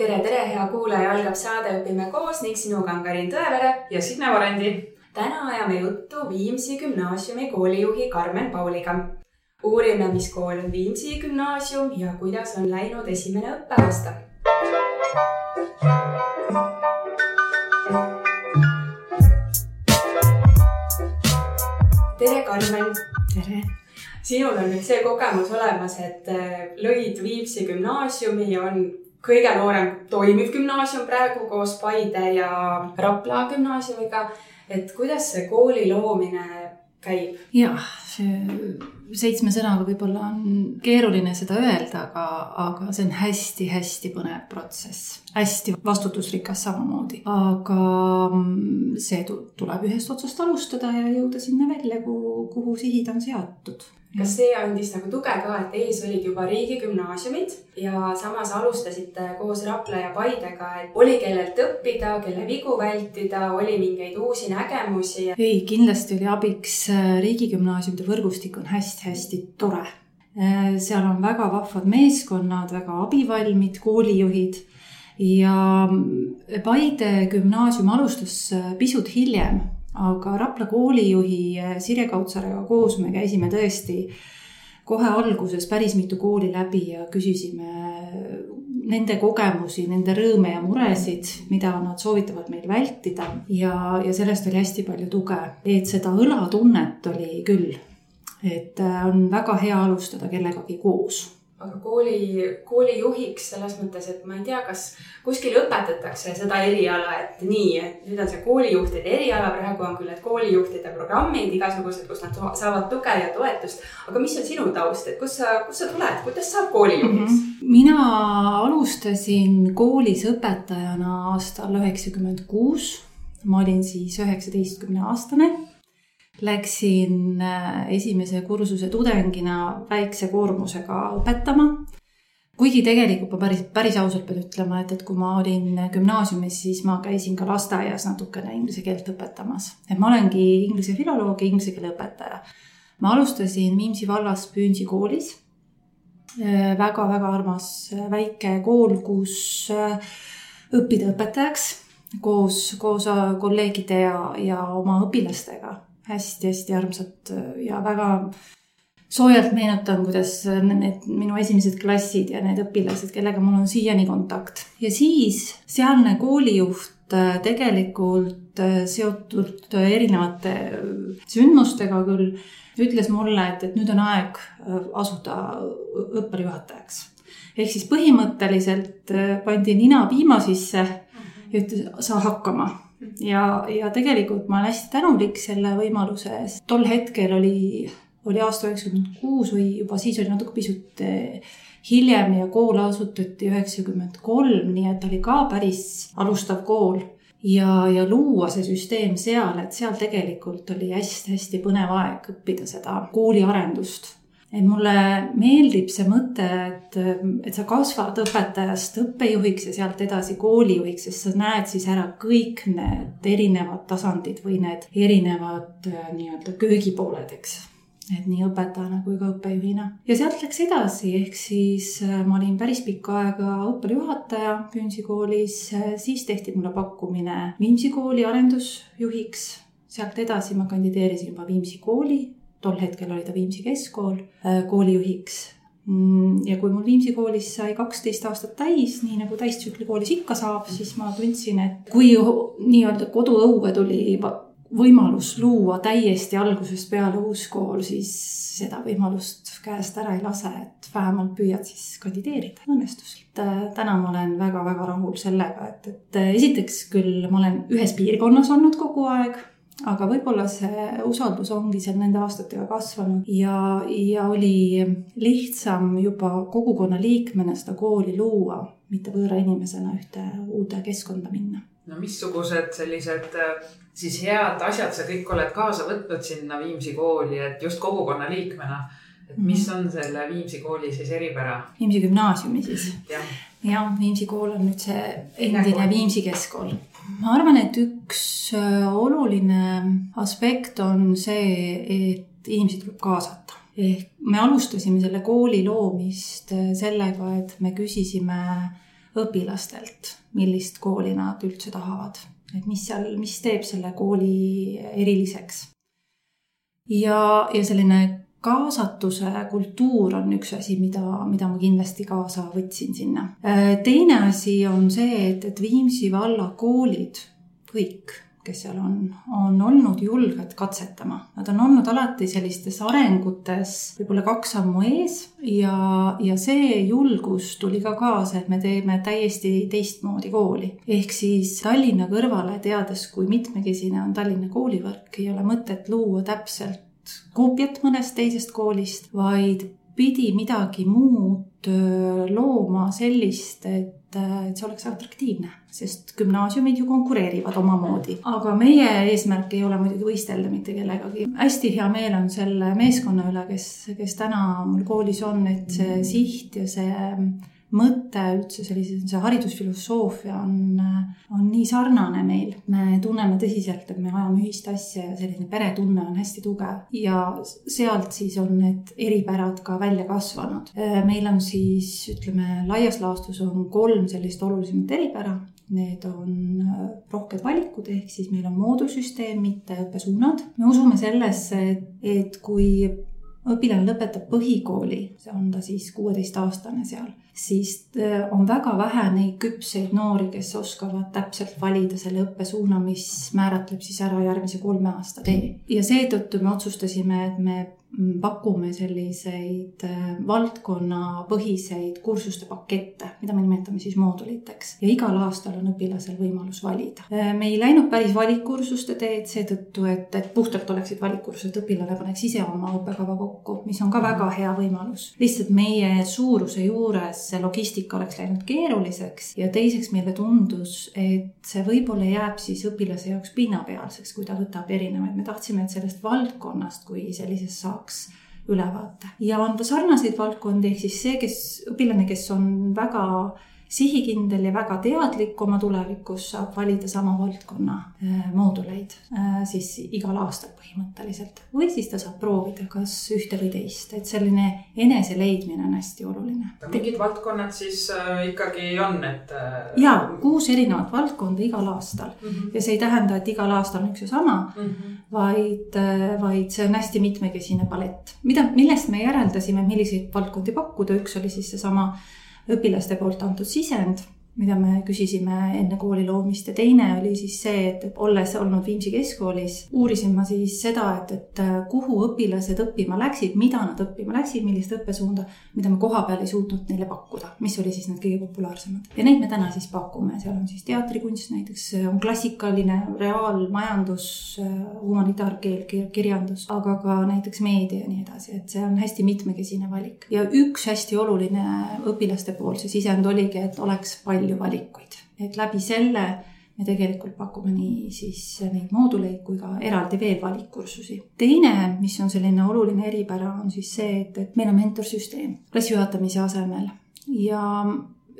tere, tere, hea kuulaja, algab saade Õpime koos ning sinuga on Karin Tõevere ja Signe Varendi. täna ajame juttu Viimsi gümnaasiumi koolijuhi Karmen Pauliga. uurime, mis kool on Viimsi gümnaasium ja kuidas on läinud esimene õppeaasta. tere, Karmen. tere sinul on nüüd see kogemus olemas, et äh, lõid Viimsi gümnaasiumi ja on kõige noorem toimiv gümnaasium praegu koos Paide ja Rapla gümnaasiumiga. et kuidas see kooli loomine käib? jah, seitsme sõnaga võib-olla on keeruline seda öelda, aga, aga see on hästi-hästi põnev protsess. hästi vastutusrikas samamoodi, aga mm, see tuleb ühest otsast alustada ja jõuda sinna välja, kuhu, kuhu sihid on seatud kas see andis nagu tuge ka, et ees olid juba riigigümnaasiumid ja samas alustasite koos Rapla ja Paidega, et oli kellelt õppida, kelle vigu vältida, oli mingeid uusi nägemusi? ei, kindlasti oli abiks äh, riigigümnaasiumide võrgustik on hästi-hästi tore. Äh, seal on väga vahvad meeskonnad, väga abivalmid koolijuhid ja mm, Paide gümnaasium alustas äh, pisut hiljem aga Rapla koolijuhi Sirje Kautsarega koos me käisime tõesti kohe alguses päris mitu kooli läbi ja küsisime nende kogemusi, nende rõõme ja muresid, mida nad soovitavad meil vältida ja, ja sellest oli hästi palju tuge, et seda õlatunnet oli küll. Et eh, on väga hea alustada kellegagi koos aga kooli, koolijuhiks selles mõttes, et ma ei tea, kas kuskil õpetatakse seda eriala, et nii, et nüüd on see koolijuhtide eriala, praegu on küll need koolijuhtide programmid igasugused, kus nad saavad tuge ja toetust. aga mis on sinu taust, et kust sa, kust sa tuled, kuidas saab koolijuhiks mm? -hmm. mina alustasin koolis õpetajana aastal üheksakümmend kuus. ma olin siis üheksateistkümne aastane läksin äh, esimese kursuse tudengina väikse koormusega õpetama. kuigi tegelikult ma päris, päris ausalt pean ütlema, et, et kui ma olin gümnaasiumis, siis ma käisin ka lasteaias natukene inglise keelt õpetamas. et ma olengi inglise filoloog ja inglise keele õpetaja. ma alustasin Viimsi vallas Püünsi koolis väga-väga äh, armas äh, väike kool, kus õppida õpetajaks koos, koos kolleegide ja, ja oma õpilastega hästi-hästi armsad ja väga soojalt meenutan, kuidas need minu esimesed klassid ja need õpilased, kellega mul on siiani kontakt. ja siis sealne koolijuht äh, tegelikult äh, seotud erinevate sündmustega küll, ütles mulle, et, et nüüd on aeg äh, asuda õppejuhatajaks. ehk siis põhimõtteliselt pandi nina piima sisse ja ütles, saa hakkama ja, ja tegelikult ma olen hästi tänulik selle võimaluse eest. tol hetkel oli, oli aasta üheksakümmend kuus või juba siis oli natuke pisut eh, hiljem ja kool asutati üheksakümmend kolm, nii et oli ka päris alustav kool ja, ja luua see süsteem seal, et seal tegelikult oli hästi-hästi põnev aeg õppida seda kooliarendust et mulle meeldib see mõte, et, et sa kasvad õpetajast õppejuhiks ja sealt edasi koolijuhiks, sest sa näed siis ära kõik need erinevad tasandid või need erinevad äh, nii-öelda köögipooled, eks et nii õpetajana kui ka õppejuhina. ja sealt läks edasi, ehk siis äh, ma olin päris pikka aega õppejuhataja Püünsi koolis, äh, siis tehti mulle pakkumine Viimsi kooli arendusjuhiks. sealt edasi ma kandideerisin juba Viimsi kooli tol hetkel oli ta Viimsi keskkool äh, koolijuhiks. Mm, ja kui mul Viimsi koolis sai kaksteist aastat täis, nii nagu täistsükli koolis ikka saab, siis ma tundsin, et kui nii-öelda koduõue tuli võimalus luua täiesti algusest peale uus kool, siis seda võimalust käest ära ei lase, et vähemalt püüad siis kandideerida. õnnestus. Äh, täna ma olen väga-väga rahul sellega, et, et äh, esiteks küll ma olen ühes piirkonnas olnud kogu aeg aga võib-olla see usaldus ongi seal nende aastatega kasvanud ja, ja oli lihtsam juba kogukonna liikmena seda kooli luua, mitte võõra inimesena ühte uude keskkonda minna. no missugused sellised äh, siis head asjad sa kõik oled kaasa võtnud sinna Viimsi kooli, et just kogukonna liikmena, et mis mhm. on selle Viimsi kooli siis eripära? Viimsi gümnaasiumi siis? jah ja,, Viimsi kool on nüüd see endine Viimsi keskkool ma arvan, et üks äh, oluline aspekt on see, et inimesi tuleb kaasata. ehk me alustasime selle kooli loomist äh, sellega, et me küsisime õpilastelt, millist kooli nad üldse tahavad, et mis seal, mis teeb selle kooli eriliseks. ja, ja selline kaasatuse kultuur on üks asi, mida, mida ma kindlasti kaasa võtsin sinna. teine asi on see, et, et Viimsi valla koolid, kõik kes seal on, on olnud julged katsetama. Nad on olnud alati sellistes arengutes võib-olla kaks sammu ees ja, ja see julgus tuli ka kaasa, et me teeme täiesti teistmoodi kooli. ehk siis Tallinna kõrvale, teades, kui mitmekesine on Tallinna koolivõrk, ei ole mõtet luua täpselt koopiat mõnest teisest koolist, vaid pidi midagi muud looma sellist, et, et see oleks atraktiivne, sest gümnaasiumid ju konkureerivad omamoodi. aga meie eesmärk ei ole muidugi võistelda mitte kellegagi. hästi hea meel on selle meeskonna üle, kes, kes täna mul koolis on, et see siht ja see mõte üldse sellise, see haridusfilosoofia on, on nii sarnane meil. me tunneme tõsiselt, et me ajame ühist asja ja selline peretunne on hästi tugev ja sealt siis on need eripärad ka välja kasvanud. meil on siis ütleme, laias laastus on kolm sellist olulisemat eripära. Need on rohked valikud, ehk siis meil on moodulsüsteem, mitte õppesuunad. me usume sellesse, et, et kui õpilane lõpetab põhikooli, see on ta siis kuueteistaastane seal, siis äh, on väga vähe neid küpseid noori, kes oskavad täpselt valida selle õppesuuna, mis määratleb siis ära järgmise kolme aasta tee. ja seetõttu me otsustasime, et me pakume selliseid äh, valdkonnapõhiseid kursuste pakette, mida me nimetame siis mooduliteks ja igal aastal on õpilasel võimalus valida. Äh, me ei läinud päris valikkursuste teed seetõttu, et, et puhtalt oleksid valikkursused, õpilane paneks ise oma õppekava kokku, mis on ka väga hea võimalus. lihtsalt meie suuruse juures see logistika oleks läinud keeruliseks ja teiseks meile tundus, et see võib-olla jääb siis õpilase jaoks pinnapealseks, kui ta võtab erinevaid, me tahtsime, et sellest valdkonnast kui sellisest saab saaks ülevaate. ja on ka sarnaseid valdkondi, ehk siis see, kes, õpilane, kes on väga sihikindel ja väga teadlik oma tulevikus, saab valida sama valdkonna äh, mooduleid äh, siis igal aastal põhimõtteliselt. või siis ta saab proovida kas ühte või teist, et selline enese leidmine on hästi oluline. mingid valdkonnad siis äh, ikkagi on, et äh...? ja, kuus erinevat valdkonda igal aastal mm -hmm. ja see ei tähenda, et igal aastal on üks ja sama mm, -hmm. vaid, vaid see on hästi mitmekesine palett. mida, millest me järeldasime, milliseid valdkondi pakkuda, üks oli siis seesama õpilaste poolt antud sisend mida me küsisime enne kooli loomist ja teine oli siis see, et, olles olnud Viimsi keskkoolis, uurisin ma siis seda, et, et äh, kuhu õpilased õppima läksid, mida nad õppima läksid, millist õppesuunda, mida me kohapeal ei suutnud neile pakkuda, mis oli siis need kõige populaarsemad. ja neid me täna siis pakume, seal on siis teatrikunst näiteks, on klassikaline reaal, majandus, äh, humanitaarkeel, kirjandus, aga ka näiteks meedia ja nii edasi, et see on hästi mitmekesine valik. ja üks hästi oluline õpilaste poolse sisend oligi, et oleks palju palju valikuid, et läbi selle me tegelikult pakume nii siis neid mooduleid kui ka eraldi veel valikkursusi. teine, mis on selline oluline eripära, on siis see, et, et meil on mentorsüsteem klassijuhatamise asemel ja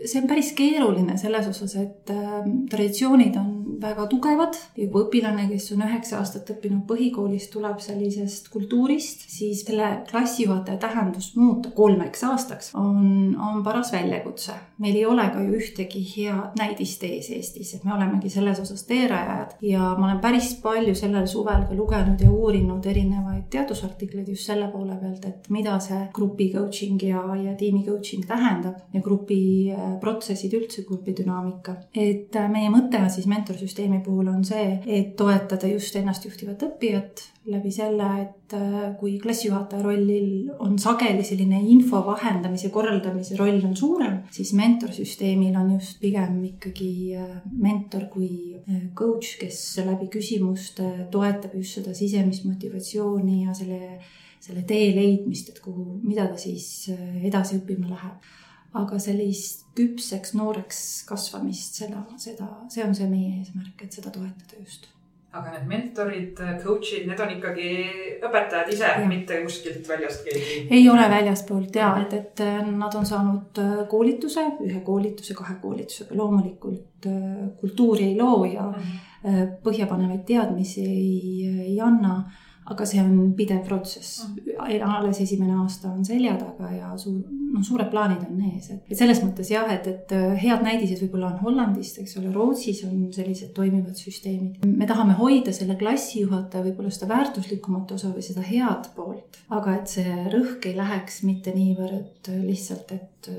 see on päris keeruline selles osas, et äh, traditsioonid on väga tugevad kui õpilane, kes on üheksa aastat õppinud põhikoolis, tuleb sellisest kultuurist, siis selle klassijuhataja tähendust muuta kolmeks aastaks on, on paras väljakutse. meil ei ole ka ju ühtegi head näidist ees Eestis, et me olemegi selles osas teerajajad ja ma olen päris palju sellel suvel ka lugenud ja uurinud erinevaid teadusartikleid just selle poole pealt, et mida see grupi coaching ja, ja tiimi coaching tähendab ja grupi äh, protsessid üldse, grupidünaamika. et äh, meie mõte on siis mentorsüsteemi puhul on see, et toetada just ennastjuhtivat õppijat läbi selle, et äh, kui klassijuhataja rollil on sageli selline info vahendamise, korraldamise roll on suurem, siis mentorsüsteemil on just pigem ikkagi äh, mentor kui coach, kes läbi küsimuste toetab just seda sisemist motivatsiooni ja selle selle tee leidmist, et kuhu, mida ta siis edasi õppima läheb aga sellist küpseks nooreks kasvamist, seda, seda, see on see meie eesmärk, et seda toetada just. aga need mentorid, coach'id, need on ikkagi õpetajad ise, mitte kuskilt väljast keegi? ei ole väljastpoolt ja et, et äh, nad on saanud äh, koolituse, ühe koolituse, kahe koolitusega, loomulikult äh, kultuuri ei loo ja mm -hmm. põhjapanevaid teadmisi ei, ei anna aga see on pidev protsess. alles esimene aasta on selja taga ja suur, noh, suured plaanid on ees, et, selles mõttes jah, et, et äh, head näidised võib-olla on Hollandist, eks ole, Rootsis on sellised toimivad süsteemid. me tahame hoida selle klassijuhataja võib-olla seda väärtuslikumat osa või seda head poolt, aga et see rõhk ei läheks mitte niivõrd lihtsalt, et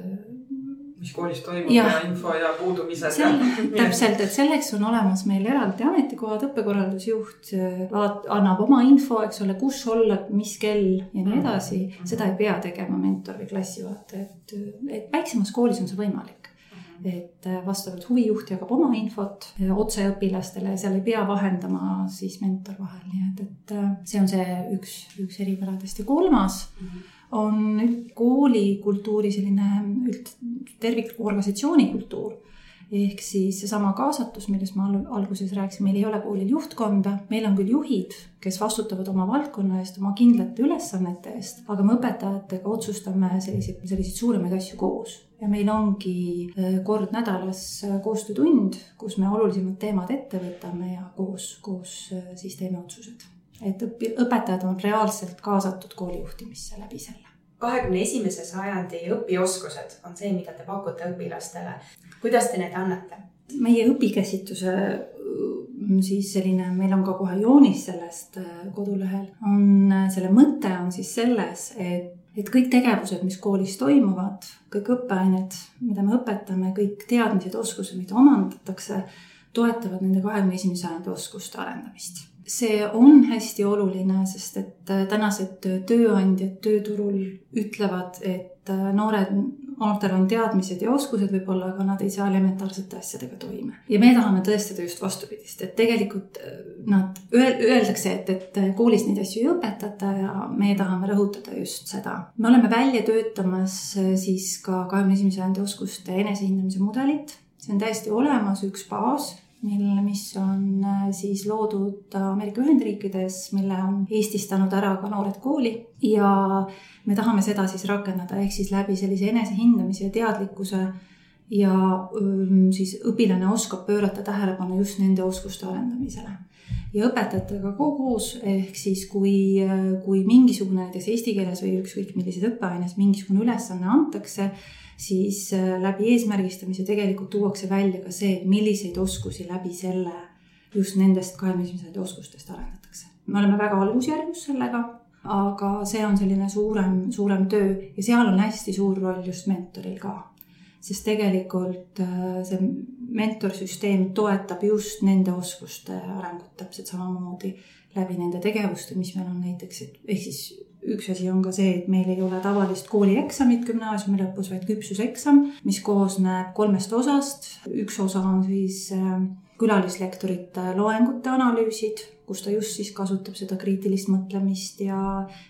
mis koolis toimub ja, ja info ja puudumised. täpselt, et selleks on olemas meil eraldi ametikohad, õppekorraldusjuht vaat-, annab oma info, eks ole, kus olla, mis kell ja nii mm. edasi seda ei pea tegema mentor või klassijuhataja, et, et väiksemas koolis on see võimalik mm. et vastavalt huvijuht jagab oma infot otse õpilastele ja seal ei pea vahendama siis mentor vahel, nii et, et see on see üks, üks eripäradest ja kolmas mm. -hmm on koolikultuuri selline üld, terviklik organisatsioonikultuur. ehk siis seesama kaasatus, millest ma alguses rääkisin, meil ei ole koolil juhtkonda, meil on küll juhid, kes vastutavad oma valdkonna eest, oma kindlate ülesannete eest, aga me õpetajatega otsustame selliseid, selliseid suuremaid asju koos ja meil ongi äh, kord nädalas äh, koostöötund, kus me olulisemad teemad ette võtame ja koos, koos äh, siis teeme otsused et õpi-, õpetajad on reaalselt kaasatud koolijuhtimisse läbi selle. kahekümne esimese sajandi õpioskused on see, mida te pakute õpilastele. kuidas te need annate? meie õpikäsitluse mm, siis selline, meil on ka kohe joonis sellest äh, kodulehel, on äh, selle mõte on siis selles, et et kõik tegevused, mis koolis toimuvad, kõik õppeained, mida me õpetame, kõik teadmised, oskused, mida omandatakse, toetavad nende kahekümne esimese sajandi oskuste arendamist see on hästi oluline, sest et äh, tänased tööandjad tööturul ütlevad, et äh, noored, noortel on teadmised ja oskused võib-olla, aga nad ei saa elementaarsete asjadega toime. ja me tahame tõestada just vastupidist, et tegelikult äh, nad, öeldakse, et, et koolis neid asju ei õpetata ja me tahame rõhutada just seda. me oleme välja töötamas siis ka kahekümne esimese sajandi oskuste enesehindamise mudelit, see on täiesti olemas, üks baas mil, mis on äh, siis loodud Ameerika Ühendriikides, mille on eestistanud ära ka Noored Kooli ja me tahame seda siis rakendada, ehk siis läbi sellise enesehindamise ja teadlikkuse ja siis õpilane oskab pöörata tähelepanu just nende oskuste arendamisele. Ja õpetajatega koos, ehk siis kui, kui mingisugune näiteks eesti keeles või ükskõik millises õppeaines mingisugune ülesanne antakse siis äh, läbi eesmärgistamise tegelikult tuuakse välja ka see, milliseid oskusi läbi selle just nendest kahekümne esimese sajandi oskustest arendatakse. me oleme väga algusjärgus sellega, aga see on selline suurem, suurem töö ja seal on hästi suur roll just mentoril ka. sest tegelikult äh, see mentorsüsteem toetab just nende oskuste arengut täpselt samamoodi läbi nende tegevuste, mis meil on näiteks, ehk siis üks asi on ka see, et meil ei ole tavalist koolieksamit gümnaasiumi lõpus, vaid küpsuseksam, mis koosneb kolmest osast. üks osa on siis äh, külalislektorite loengute analüüsid, kus ta just siis kasutab seda kriitilist mõtlemist ja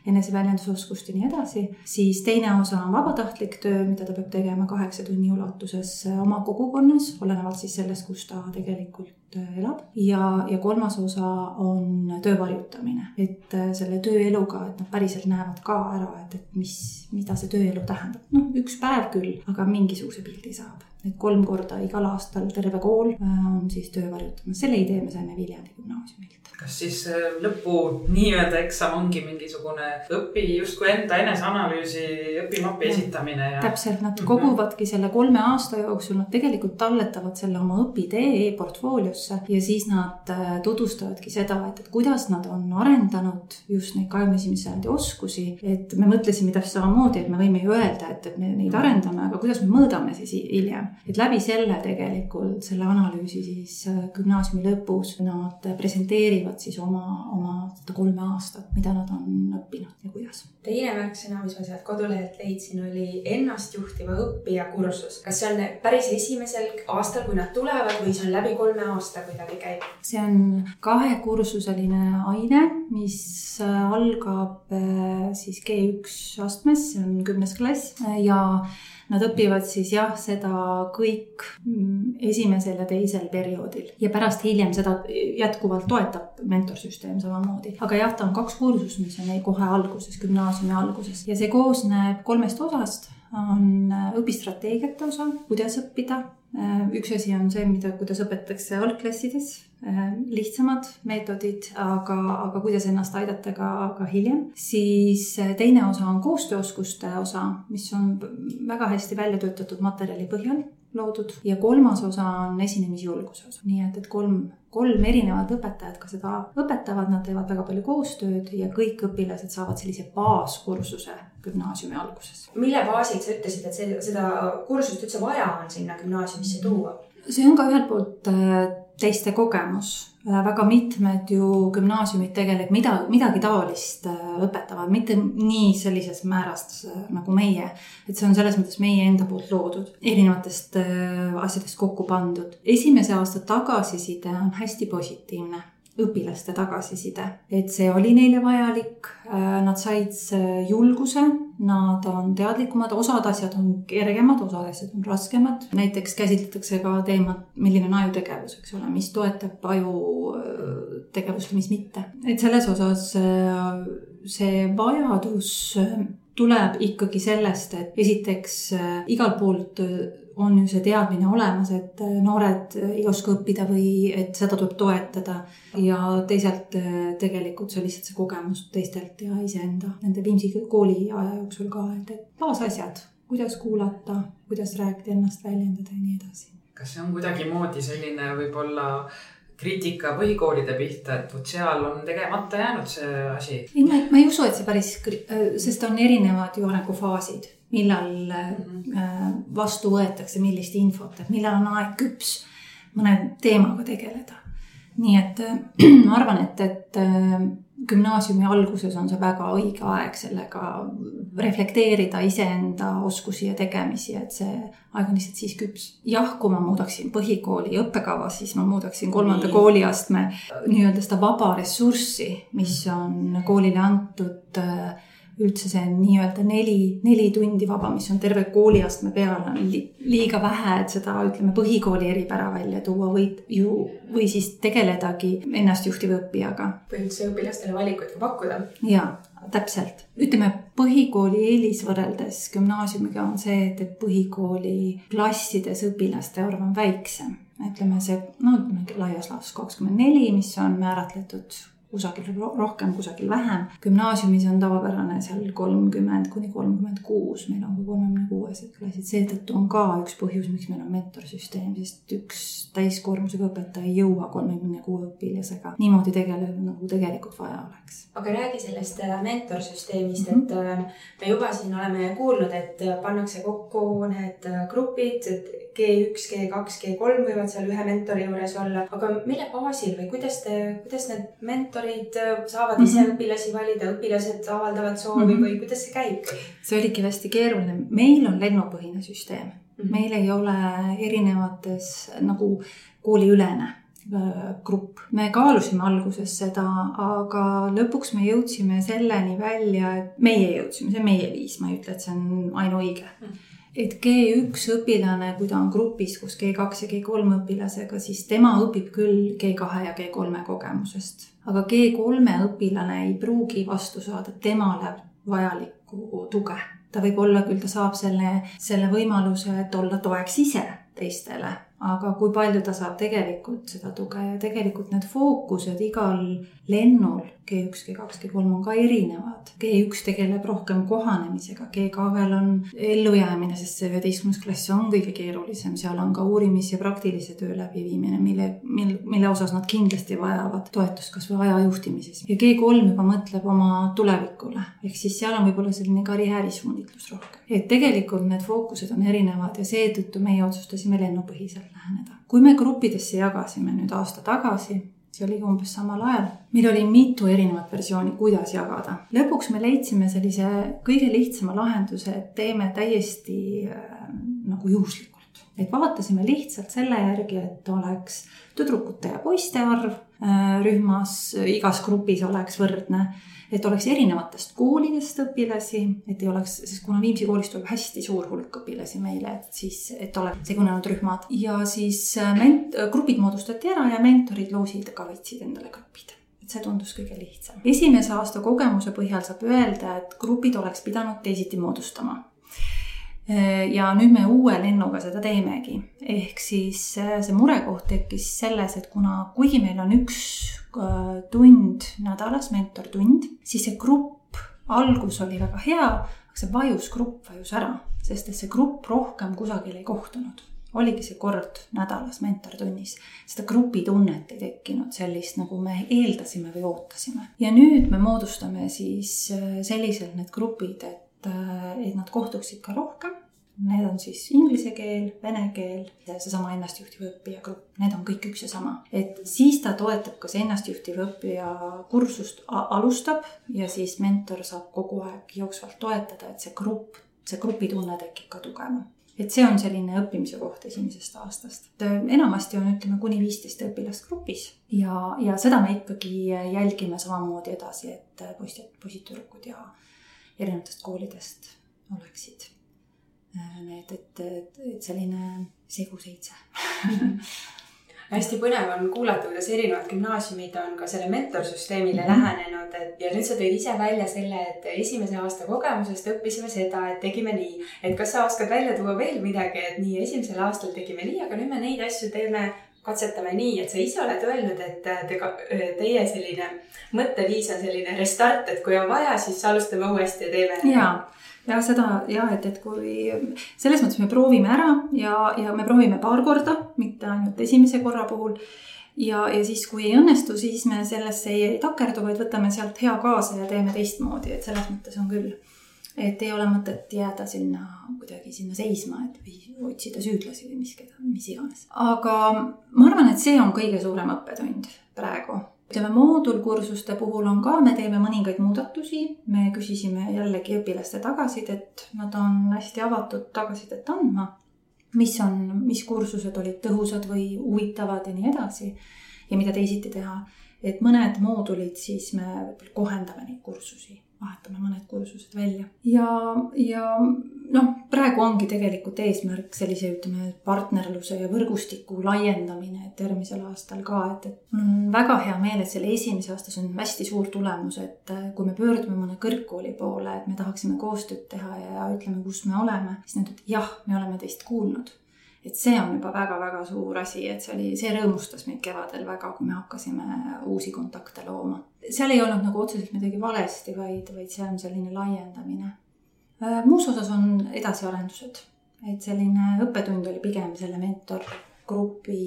eneseväljendusoskust ja nii edasi. siis teine osa on vabatahtlik töö, mida ta peab tegema kaheksa tunni ulatuses oma kogukonnas, olenevalt siis sellest, kus ta tegelikult elab ja, ja kolmas osa on töö varjutamine, et äh, selle tööeluga, et nad päriselt näevad ka ära, et, et mis, mida see tööelu tähendab. noh, üks päev küll, aga mingisuguse pildi saab. et kolm korda igal aastal terve kool äh, on siis töö varjutamas, selle idee me saime Viljandi gümnaasiumilt kas siis äh, lõpu nii-öelda eksam ongi mingisugune õpi justkui enda eneseanalüüsi õpimapi esitamine ja? täpselt, nad mhm. koguvadki selle kolme aasta jooksul, nad tegelikult talletavad selle oma õpitee e-portfooliosse ja siis nad äh, tutvustavadki seda, et, et kuidas nad on arendanud just neid kahekümne esimese sajandi oskusi. et me mõtlesime täpselt samamoodi, et me võime ju öelda, et, et me neid arendame, aga kuidas me mõõdame siis hiljem. et läbi selle tegelikult selle analüüsi siis äh, gümnaasiumi lõpus nad presenteerivad siis oma, oma seda kolme aastat, mida nad on õppinud ja kuidas. teine märksõna, mis ma sealt kodulehelt leidsin, oli ennastjuhtiva õppija kursus. kas see on päris esimesel aastal, kui nad tulevad või see on läbi kolme aasta kuidagi käib? see on kahekursuseline aine, mis äh, algab äh, siis G1 astmes, see on kümnes klass ja Nad õpivad siis jah, seda kõik mm, esimesel ja teisel perioodil ja pärast hiljem seda jätkuvalt toetab mentorsüsteem samamoodi. aga jah, ta on kaks kursust, mis on kohe alguses, gümnaasiumi alguses ja see koosneb kolmest osast on õpistrateegiate osa, kuidas õppida, üks asi on see, mida, kuidas õpetatakse algklassides, lihtsamad meetodid, aga, aga kuidas ennast aidata ka, ka hiljem. siis teine osa on koostööoskuste osa, mis on väga hästi välja töötatud materjali põhjal loodud ja kolmas osa on esinemisjulguse osa, nii et, et kolm, kolm erinevat õpetajat ka seda õpetavad, nad teevad väga palju koostööd ja kõik õpilased saavad sellise baaskursuse gümnaasiumi alguses. mille baasil sa ütlesid, et see, seda kursust üldse vaja on sinna gümnaasiumisse tuua? see on ka ühelt poolt äh, teiste kogemus. Äh, väga mitmed ju gümnaasiumid tegelikult mida, midagi taolist äh, õpetavad, mitte nii sellises määras nagu meie. et see on selles mõttes meie enda poolt loodud, erinevatest asjadest kokku pandud. esimese aasta tagasiside on hästi positiivne õpilaste tagasiside, et see oli neile vajalik. Äh, nad said julguse, nad on teadlikumad, osad asjad on kergemad, osad asjad on raskemad. näiteks käsitletakse ka teemat, milline on ajutegevus, eks ole, mis toetab aju äh, tegevust ja mis mitte. et selles osas äh, see vajadus tuleb ikkagi sellest, et esiteks igalt poolt on ju see teadmine olemas, et äh, noored ei oska õppida või et seda tuleb toetada. ja teisalt äh, tegelikult see on lihtsalt see kogemus teistelt ja iseenda nende Viimsi kooli aja jooksul ka, et, et baasasjad, kuidas kuulata, kuidas rääkida, ennast väljendada ja nii edasi. kas see on kuidagimoodi selline võib-olla kriitika põhikoolide pihta, et vot seal on tegemata jäänud see asi? ei, ma, ma ei usu, et see päris, äh, sest on erinevad ju arengufaasid millal mm -hmm. vastu võetakse millist infot, et millal on aeg küps mõne teemaga tegeleda. nii et ma arvan, et, et äh, gümnaasiumi alguses on see väga õige aeg sellega reflekteerida iseenda oskusi ja tegemisi, et see aeg on lihtsalt siis küps. jah, kui ma muudaksin põhikooli õppekava, siis ma muudaksin kolmanda kooliastme nii-öelda seda vaba ressurssi, mis on koolile antud äh, üldse see nii-öelda neli, neli tundi vaba, mis on terve kooliastme peale, on li liiga vähe, et seda, ütleme, põhikooli eripära välja tuua või ju, või siis tegeledagi ennastjuhtiva õppijaga. või üldse õpilastele valikuid ka pakkuda. jaa, täpselt. ütleme, põhikooli eelis võrreldes gümnaasiumiga on see, et, et põhikooli klassides õpilaste arv on väiksem ütleme see, no ütleme laias laastus kakskümmend neli, mis on määratletud kusagil rohkem, kusagil vähem. gümnaasiumis on tavapärane seal kolmkümmend kuni kolmkümmend kuus, meil on ka kolmekümne kuuesed klassid, seetõttu on ka üks põhjus, miks meil on mentorsüsteem, sest üks täiskoormusega õpetaja ei jõua kolmekümne kuue õpilasega niimoodi tegeleda, nagu tegelikult vaja oleks. aga räägi sellest äh, mentorsüsteemist mm, -hmm. et äh, me juba siin oleme kuulnud, et äh, pannakse kokku need grupid, et G1, G2, G3 võivad seal ühe mentori juures olla, aga mille baasil või kuidas te, kuidas need mentorid äh, saavad ise mm -hmm. õpilasi valida, õpilased avaldavad soovi mm -hmm. või kuidas see käib? see oligi hästi keeruline, meil on lennupõhine süsteem mm, -hmm. meil ei ole erinevates nagu kooliülene äh, grupp. me kaalusime alguses seda, aga lõpuks me jõudsime selleni välja, et meie jõudsime, see on meie viis, ma ei ütle, et see on ainuõige mm. -hmm et G1 õpilane, kui ta on grupis koos G2 ja G3 õpilasega, siis tema õpib küll G2 ja G3 kogemusest. aga G3 õpilane ei pruugi vastu saada temale vajalikku tuge. ta võib olla küll, ta saab selle, selle võimaluse, et olla toeks ise teistele aga kui palju ta saab tegelikult seda tuge ja tegelikult need fookused igal lennul G1, G2, G3 on ka erinevad. G1 tegeleb rohkem kohanemisega, G2-l on ellujäämine, sest see üheteistkümnes klass on kõige keerulisem, seal on ka uurimis- ja praktilise töö läbiviimine, mille, mille, mille osas nad kindlasti vajavad toetust kasvõi aja juhtimises. ja G3 juba mõtleb oma tulevikule, ehk siis seal on võib-olla selline karjäärisuunitlus rohkem. et tegelikult need fookused on erinevad ja seetõttu meie otsustasime lennupõhiselt läheneda. kui me gruppidesse jagasime nüüd aasta tagasi, see oligi umbes samal ajal, meil oli mitu erinevat versiooni, kuidas jagada. lõpuks me leidsime sellise kõige lihtsama lahenduse, et teeme täiesti äh, nagu juhuslikult. et vaatasime lihtsalt selle järgi, et oleks tüdrukute ja poiste arv rühmas, igas grupis oleks võrdne. Et oleks erinevatest koolidest õpilasi, et ei oleks, sest kuna Viimsi koolist tuleb hästi suur hulk õpilasi meile, et siis, et oleks segunenud rühmad. Ja siis äh, ment-, grupid moodustati ära ja mentorid loosid ka võtsid endale grupid. Et see tundus kõige lihtsam. esimese aasta kogemuse põhjal saab öelda, et grupid oleks pidanud teisiti moodustama ja nüüd me uue lennuga seda teemegi, ehk siis see murekoht tekkis selles, et kuna, kuigi meil on üks tund nädalas, mentortund, siis see grupp algus oli väga hea, aga see vajus, grupp vajus ära, sest et see grupp rohkem kusagil ei kohtunud oligi see kord nädalas mentortunnis. seda grupitunnet ei tekkinud sellist, nagu me eeldasime või ootasime. ja nüüd me moodustame siis äh, selliselt need grupid, et, äh, et nad kohtuksid ka rohkem. Need on siis inglise keel, vene keel, seesama ennastjuhtiv õppija grupp, need on kõik üks ja sama. et siis ta toetab, kas ennastjuhtiv õppija kursust alustab ja siis mentor saab kogu aeg jooksvalt toetada, et see grupp, see grupitunne tekib ka tugevam et see on selline õppimise koht esimesest aastast. Äh, enamasti on, ütleme, kuni viisteist õpilast grupis ja, ja seda me ikkagi jälgime samamoodi edasi, et poisid, poisid-tüdrukud ja erinevatest koolidest oleksid äh, need, et, et, et selline segu seitse hästi põnev on kuulata, kuidas erinevad gümnaasiumid on ka selle mentorsüsteemile mm -hmm. lähenenud, et ja nüüd sa tõid ise välja selle, et esimese aasta kogemusest õppisime seda, et tegime nii. et kas sa oskad välja tuua veel midagi, et nii esimesel aastal tegime nii, aga nüüd me neid asju teeme katsetame nii, et sa ise oled öelnud, et te, teie selline mõtteviis on selline restart, et kui on vaja, siis alustame uuesti ja teeme. ja, ja seda jah, et, et kui selles mõttes me proovime ära ja, ja me proovime paar korda, mitte ainult esimese korra puhul. ja, ja siis, kui ei õnnestu, siis me sellesse ei, ei takerdu, vaid võtame sealt hea kaasa ja teeme teistmoodi, et selles mõttes on küll. Et ei ole mõtet jääda sinna kuidagi sinna seisma, et või otsida süüdlasi või mis, mis iganes. aga ma arvan, et see on kõige suurem õppetund praegu ütleme, moodulkursuste puhul on ka, me teeme mõningaid muudatusi, me küsisime jällegi õpilaste tagasisidet, nad on hästi avatud tagasisidet andma. mis on, mis kursused olid tõhusad või huvitavad ja nii edasi ja mida teisiti teha. et mõned moodulid, siis me kohendame neid kursusi vahetame mõned kursused välja. Ja, ja noh, praegu ongi tegelikult eesmärk sellise, ütleme, partnerluse ja võrgustiku laiendamine, järgmisel aastal ka, et, et mul on väga hea meel, et selle esimese aasta, see on hästi suur tulemus, et äh, kui me pöördume mõne kõrgkooli poole, et me tahaksime koostööd teha ja ütleme, kus me oleme, siis nad ütlevad jah, me oleme teist kuulnud et see on juba väga-väga suur asi, et see oli, see rõõmustas meid kevadel väga, kui me hakkasime uusi kontakte looma. seal ei olnud nagu otseselt midagi valesti, vaid, vaid see on selline laiendamine. Äh, muus osas on edasiarendused, et selline õppetund oli pigem selle mentorgrupi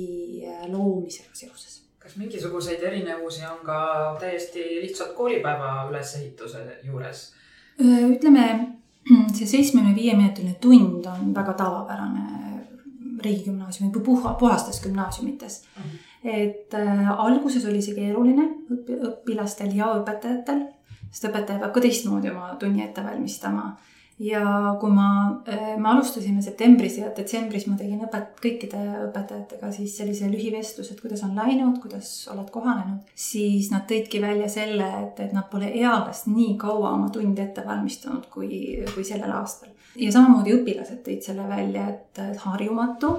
äh, loomisega seoses kas mingisuguseid erinevusi on ka täiesti lihtsalt koolipäeva ülesehituse juures? Äh, ütleme, see seitsmekümne viie minutiline tund on väga tavapärane riigigümnaasiumi või puha, puhastes gümnaasiumites mm. -hmm. et äh, alguses oli see keeruline õpi, õpilastel ja õpetajatel, sest õpetaja peab ka teistmoodi oma tunni ette valmistama. Ja kui ma äh,, me alustasime septembris ja detsembris ma tegin õpet-, kõikide õpetajatega siis sellise lühivestluse, et kuidas on läinud, kuidas oled kohanenud, siis nad tõidki välja selle, et, et nad pole eales nii kaua oma tundi ette valmistanud kui, kui sellel aastal. Ja samamoodi õpilased tõid selle välja, et harjumatu,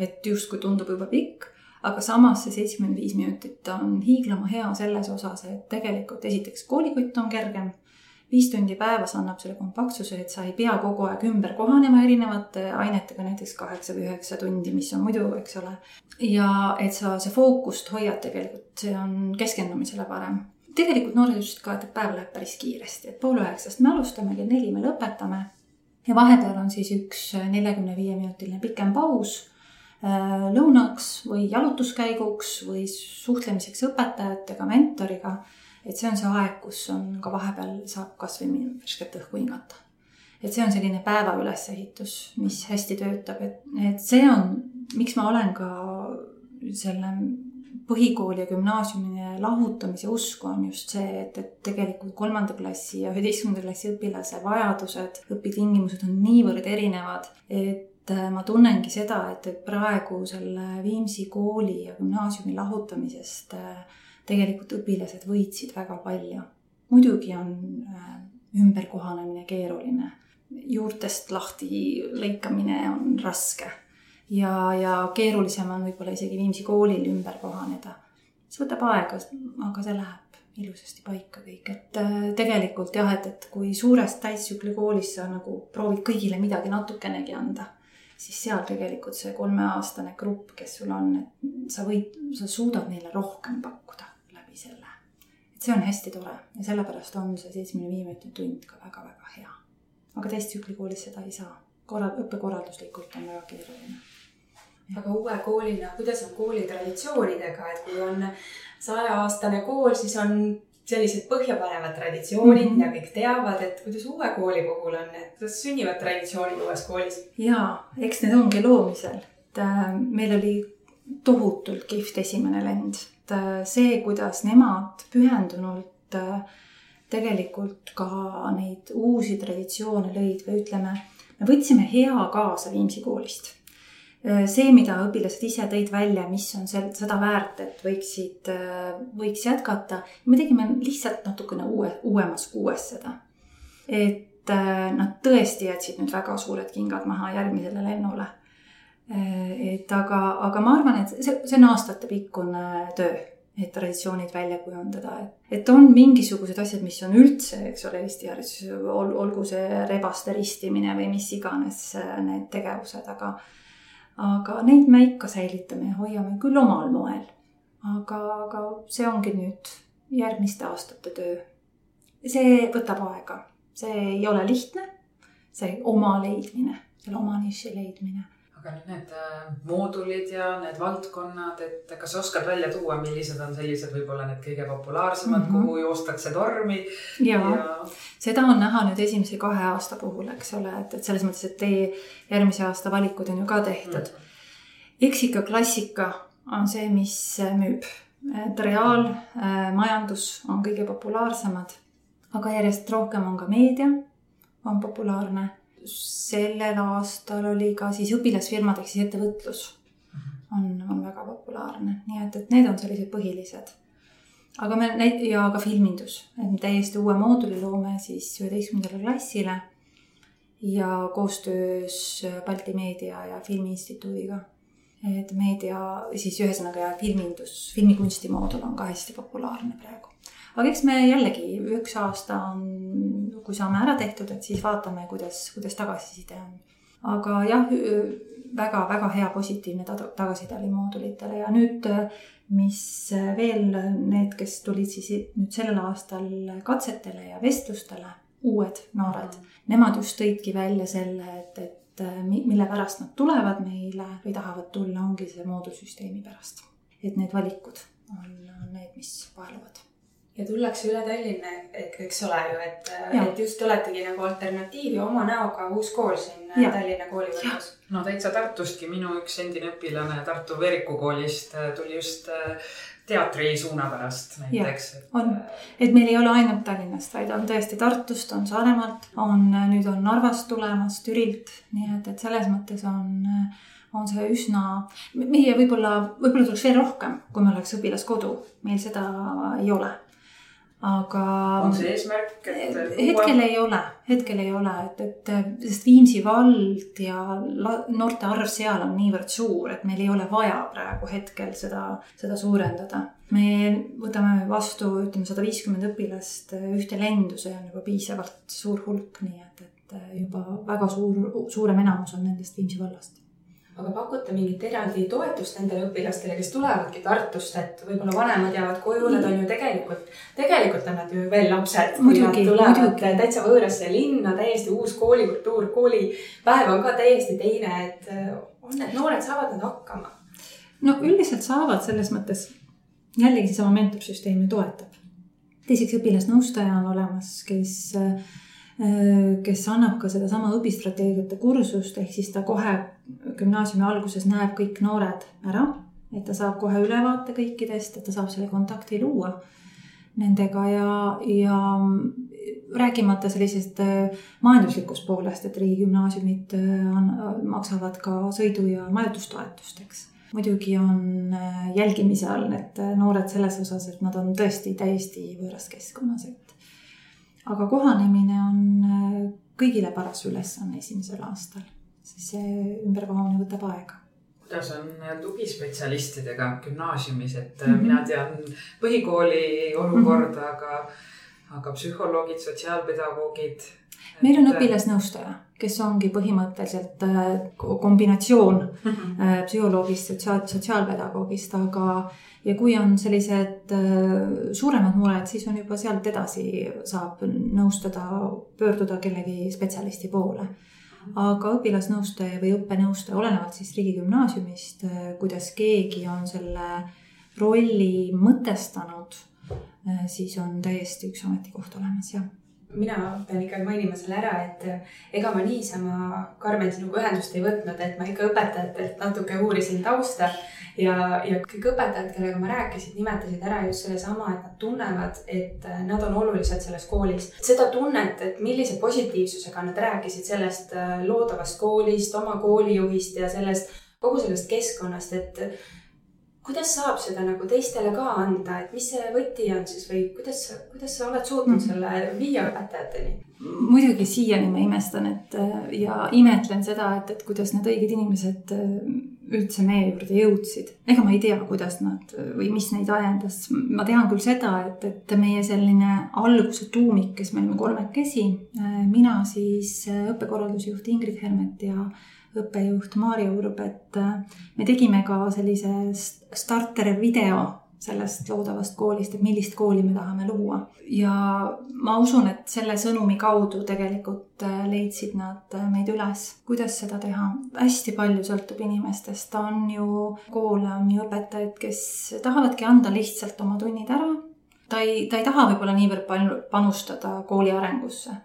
et justkui tundub juba pikk, aga samas see seitsekümmend viis minutit on hiiglama hea selles osas, et tegelikult esiteks koolikott on kergem viis tundi päevas annab selle kompaktsuse, et sa ei pea kogu aeg ümber kohanema erinevate ainetega, näiteks kaheksa või üheksa tundi, mis on muidu, eks ole. ja et sa, see fookust hoiad tegelikult, see on keskendumisele parem. tegelikult noored ütlesid ka, et päev läheb päris kiiresti, et pool üheksast me alustame, kell neli me lõpetame ja vahepeal on siis üks neljakümne viie minutiline pikem paus äh, lõunaks või jalutuskäiguks või suhtlemiseks õpetajatega, mentoriga. Et see on see aeg, kus on ka vahepeal saab kasvõi värsket õhku hingata. et see on selline päeva ülesehitus, mis hästi töötab, et, et see on, miks ma olen ka selle põhikooli ja gümnaasiumi lahutamise usku on just see, et, et tegelikult kolmanda klassi ja üheteistkümnenda klassi õpilase vajadused, õpitingimused on niivõrd erinevad, et äh, ma tunnengi seda, et, et praegu selle Viimsi kooli ja gümnaasiumi lahutamisest äh, tegelikult õpilased võitsid väga palju. muidugi on äh, ümberkohanemine keeruline, juurtest lahti lõikamine on raske ja, ja keerulisem on võib-olla isegi Viimsi koolil ümber kohaneda. see võtab aega, aga see läheb ilusasti paika kõik, et äh, tegelikult jah, et, et kui suures täistsükli koolis sa nagu proovid kõigile midagi natukenegi anda, siis seal tegelikult see kolmeaastane grupp, kes sul on, et sa võid, sa suudad neile rohkem pakkuda läbi selle. et see on hästi tore ja sellepärast on see seitsmekümne viie minuti tund ka väga-väga hea. aga täistsükli koolis seda ei saa, korra, õppekorralduslikult on väga keeruline aga uue koolina, kuidas on kooli traditsioonidega, et kui on sajaaastane kool, siis on sellised põhjapanevad traditsioonid mm, -hmm. mida kõik teavad, et kuidas uue kooli puhul on, et kuidas sünnivad traditsioonid uues koolis? ja eks need ongi loomisel, et äh, meil oli tohutult kihvt esimene lend, see, kuidas nemad pühendunult äh, tegelikult ka neid uusi traditsioone lõid või ütleme, me võtsime hea kaasa Viimsi koolist Äh, see, mida õpilased ise tõid välja, mis on sel-, seda väärt, et võiksid, äh, võiks jätkata. me tegime lihtsalt natukene uue, uuemas kuues seda. et äh, nad tõesti jätsid nüüd väga suured kingad maha järgmisele lennule. Et aga, aga ma arvan, et see, see on aastatepikkune töö et traditsioonid välja kujundada, et, et on mingisugused asjad, mis on üldse, eks ole, Eesti hariduses ol,, olgu see rebaste ristimine või mis iganes need tegevused, aga aga neid me ikka säilitame ja hoiame küll omal moel. aga, aga see ongi nüüd järgmiste aastate töö. see võtab aega, see ei ole lihtne, see oma leidmine, selle oma niši leidmine aga nüüd need äh, moodulid ja need valdkonnad, et kas sa oskad välja tuua, millised on sellised võib-olla need kõige populaarsemad mm, -hmm. kuhu joostakse tormi? ja, seda on näha nüüd esimese kahe aasta puhul, eks ole, et, et selles mõttes, et teie järgmise aasta valikud on ju ka tehtud mm. -hmm. eks ikka klassika on see, mis müüb. et reaalmajandus äh, on kõige populaarsemad, aga järjest rohkem on ka meedia, on populaarne sellel aastal oli ka siis õpilasfirmad ehk siis ettevõtlus. On, on väga populaarne, nii et, et need on sellised põhilised. aga me näit- ja ka filmindus, et me täiesti uue mooduli loome siis üheteistkümnendale klassile ja koostöös Balti Meedia ja Filmiinstituudiga. et meedia siis ühesõnaga ja filmindus, filmikunsti moodul on ka hästi populaarne praegu aga eks me jällegi üks aasta on, kui saame ära tehtud, et siis vaatame, kuidas, kuidas tagasiside on. aga jah, väga-väga hea positiivne tagasiside oli moodulitele ja nüüd, mis veel need, kes tulid siis nüüd sellel aastal katsetele ja vestlustele, uued noored, nemad just tõidki välja selle, et, et mille pärast nad tulevad meile või tahavad tulla, ongi see moodulsüsteemi pärast. et need valikud on, on need, mis vaeluvad ja tullakse üle Tallinna, eks ole ju, et, et just oletegi nagu alternatiiv ja oma näoga uus kool siin ja. Tallinna koolivõrgus. no täitsa Tartustki, minu üks endine õpilane Tartu Veeriku koolist äh, tuli just äh, teatri suuna pärast näiteks. on, et meil ei ole ainult Tallinnast, vaid on tõesti Tartust, on Saaremaalt, on nüüd on Narvast tulemas, Türilt, nii et, et selles mõttes on on see üsna, meie võib-olla, võib-olla tuleks veel rohkem, kui meil oleks õpilaskodu, meil seda ei ole aga. on see eesmärk, et? hetkel ei ole, hetkel ei ole, et, et sest Viimsi vald ja noorte arv seal on niivõrd suur, et meil ei ole vaja praegu hetkel seda, seda suurendada. me võtame vastu, ütleme sada viiskümmend õpilast ühte lendu, see on juba piisavalt suur hulk, nii et, et juba väga suur, suurem enamus on nendest Viimsi vallast aga pakute mingit eraldi toetust nendele õpilastele, kes tulevadki Tartust, et võib-olla vanemad jäävad koju, nad on ju tegelikult, tegelikult on nad ju veel lapsed. tulevad muidugi. täitsa võõrasse linna, täiesti uus koolikultuur, koolipäev on ka täiesti teine, et äh, on need noored, saavad nad hakkama? no üldiselt saavad selles mõttes, jällegi seesama mentorsüsteem ju toetab. teiseks õpilasnõustaja on olemas, kes Äh, kes annab ka sedasama õpistrateegiate kursust, ehk siis ta kohe gümnaasiumi alguses näeb kõik noored ära, et ta saab kohe ülevaate kõikidest, et ta saab selle kontakti luua nendega ja, ja rääkimata sellisest äh, majanduslikust poolest, et riigigümnaasiumid äh, maksavad ka sõidu- ja majutustoetust, eks. muidugi on jälgimise all need noored selles osas, et nad on tõesti täiesti võõras keskkonnas, et aga kohanemine on kõigile paras ülesanne esimesel aastal, sest see ümberkohanemine võtab aega. kuidas on tugispetsialistidega gümnaasiumis, et mm. -hmm. mina tean põhikooli olukorda mm, -hmm. aga, aga psühholoogid, sotsiaalpedagoogid. meil on õpilasnõustaja, kes ongi põhimõtteliselt äh, kombinatsioon mm -hmm. äh, psühholoogist, sotsiaal, sotsiaalpedagoogist, aga ja kui on sellised äh, suuremad mured, siis on juba sealt edasi saab nõustada, pöörduda kellegi spetsialisti poole. Aga õpilasnõustaja või õppenõustaja, olenevalt siis riigigümnaasiumist, kuidas keegi on selle rolli mõtestanud, siis on täiesti üks ametikoht olemas, jah mina pean ikkagi mainima selle ära, et ega ma niisama, Karmen, sinuga ühendust ei võtnud, et ma ikka õpetajatelt natuke uurisin tausta ja, ja kõik õpetajad, kellega ma rääkisin, nimetasid ära just sellesama, et nad tunnevad, et nad on olulised selles koolis. seda tunnet, et millise positiivsusega nad rääkisid sellest loodavast koolist, oma koolijuhist ja sellest, kogu sellest keskkonnast, et kuidas saab seda nagu teistele ka anda, et mis see võti on siis või kuidas, kuidas sa oled suutnud selle viia õpetajateni? muidugi siiani ma imestan, et ja imetlen seda, et, et kuidas need õiged inimesed üldse meie juurde jõudsid. ega ma ei tea, kuidas nad või mis neid ajendas. ma tean küll seda, et, et meie selline alguse tuumik, kes me olime kolmekesi, mina siis õppekorraldusjuht Ingrid Hermet ja õppejuht Maarja Urb, et me tegime ka sellise starter video sellest loodavast koolist, et millist kooli me tahame luua. ja ma usun, et selle sõnumi kaudu tegelikult leidsid nad meid üles, kuidas seda teha. hästi palju sõltub inimestest, on ju koole, on ju õpetajaid, kes tahavadki anda lihtsalt oma tunnid ära. ta ei, ta ei taha võib-olla niivõrd palju panustada kooli arengusse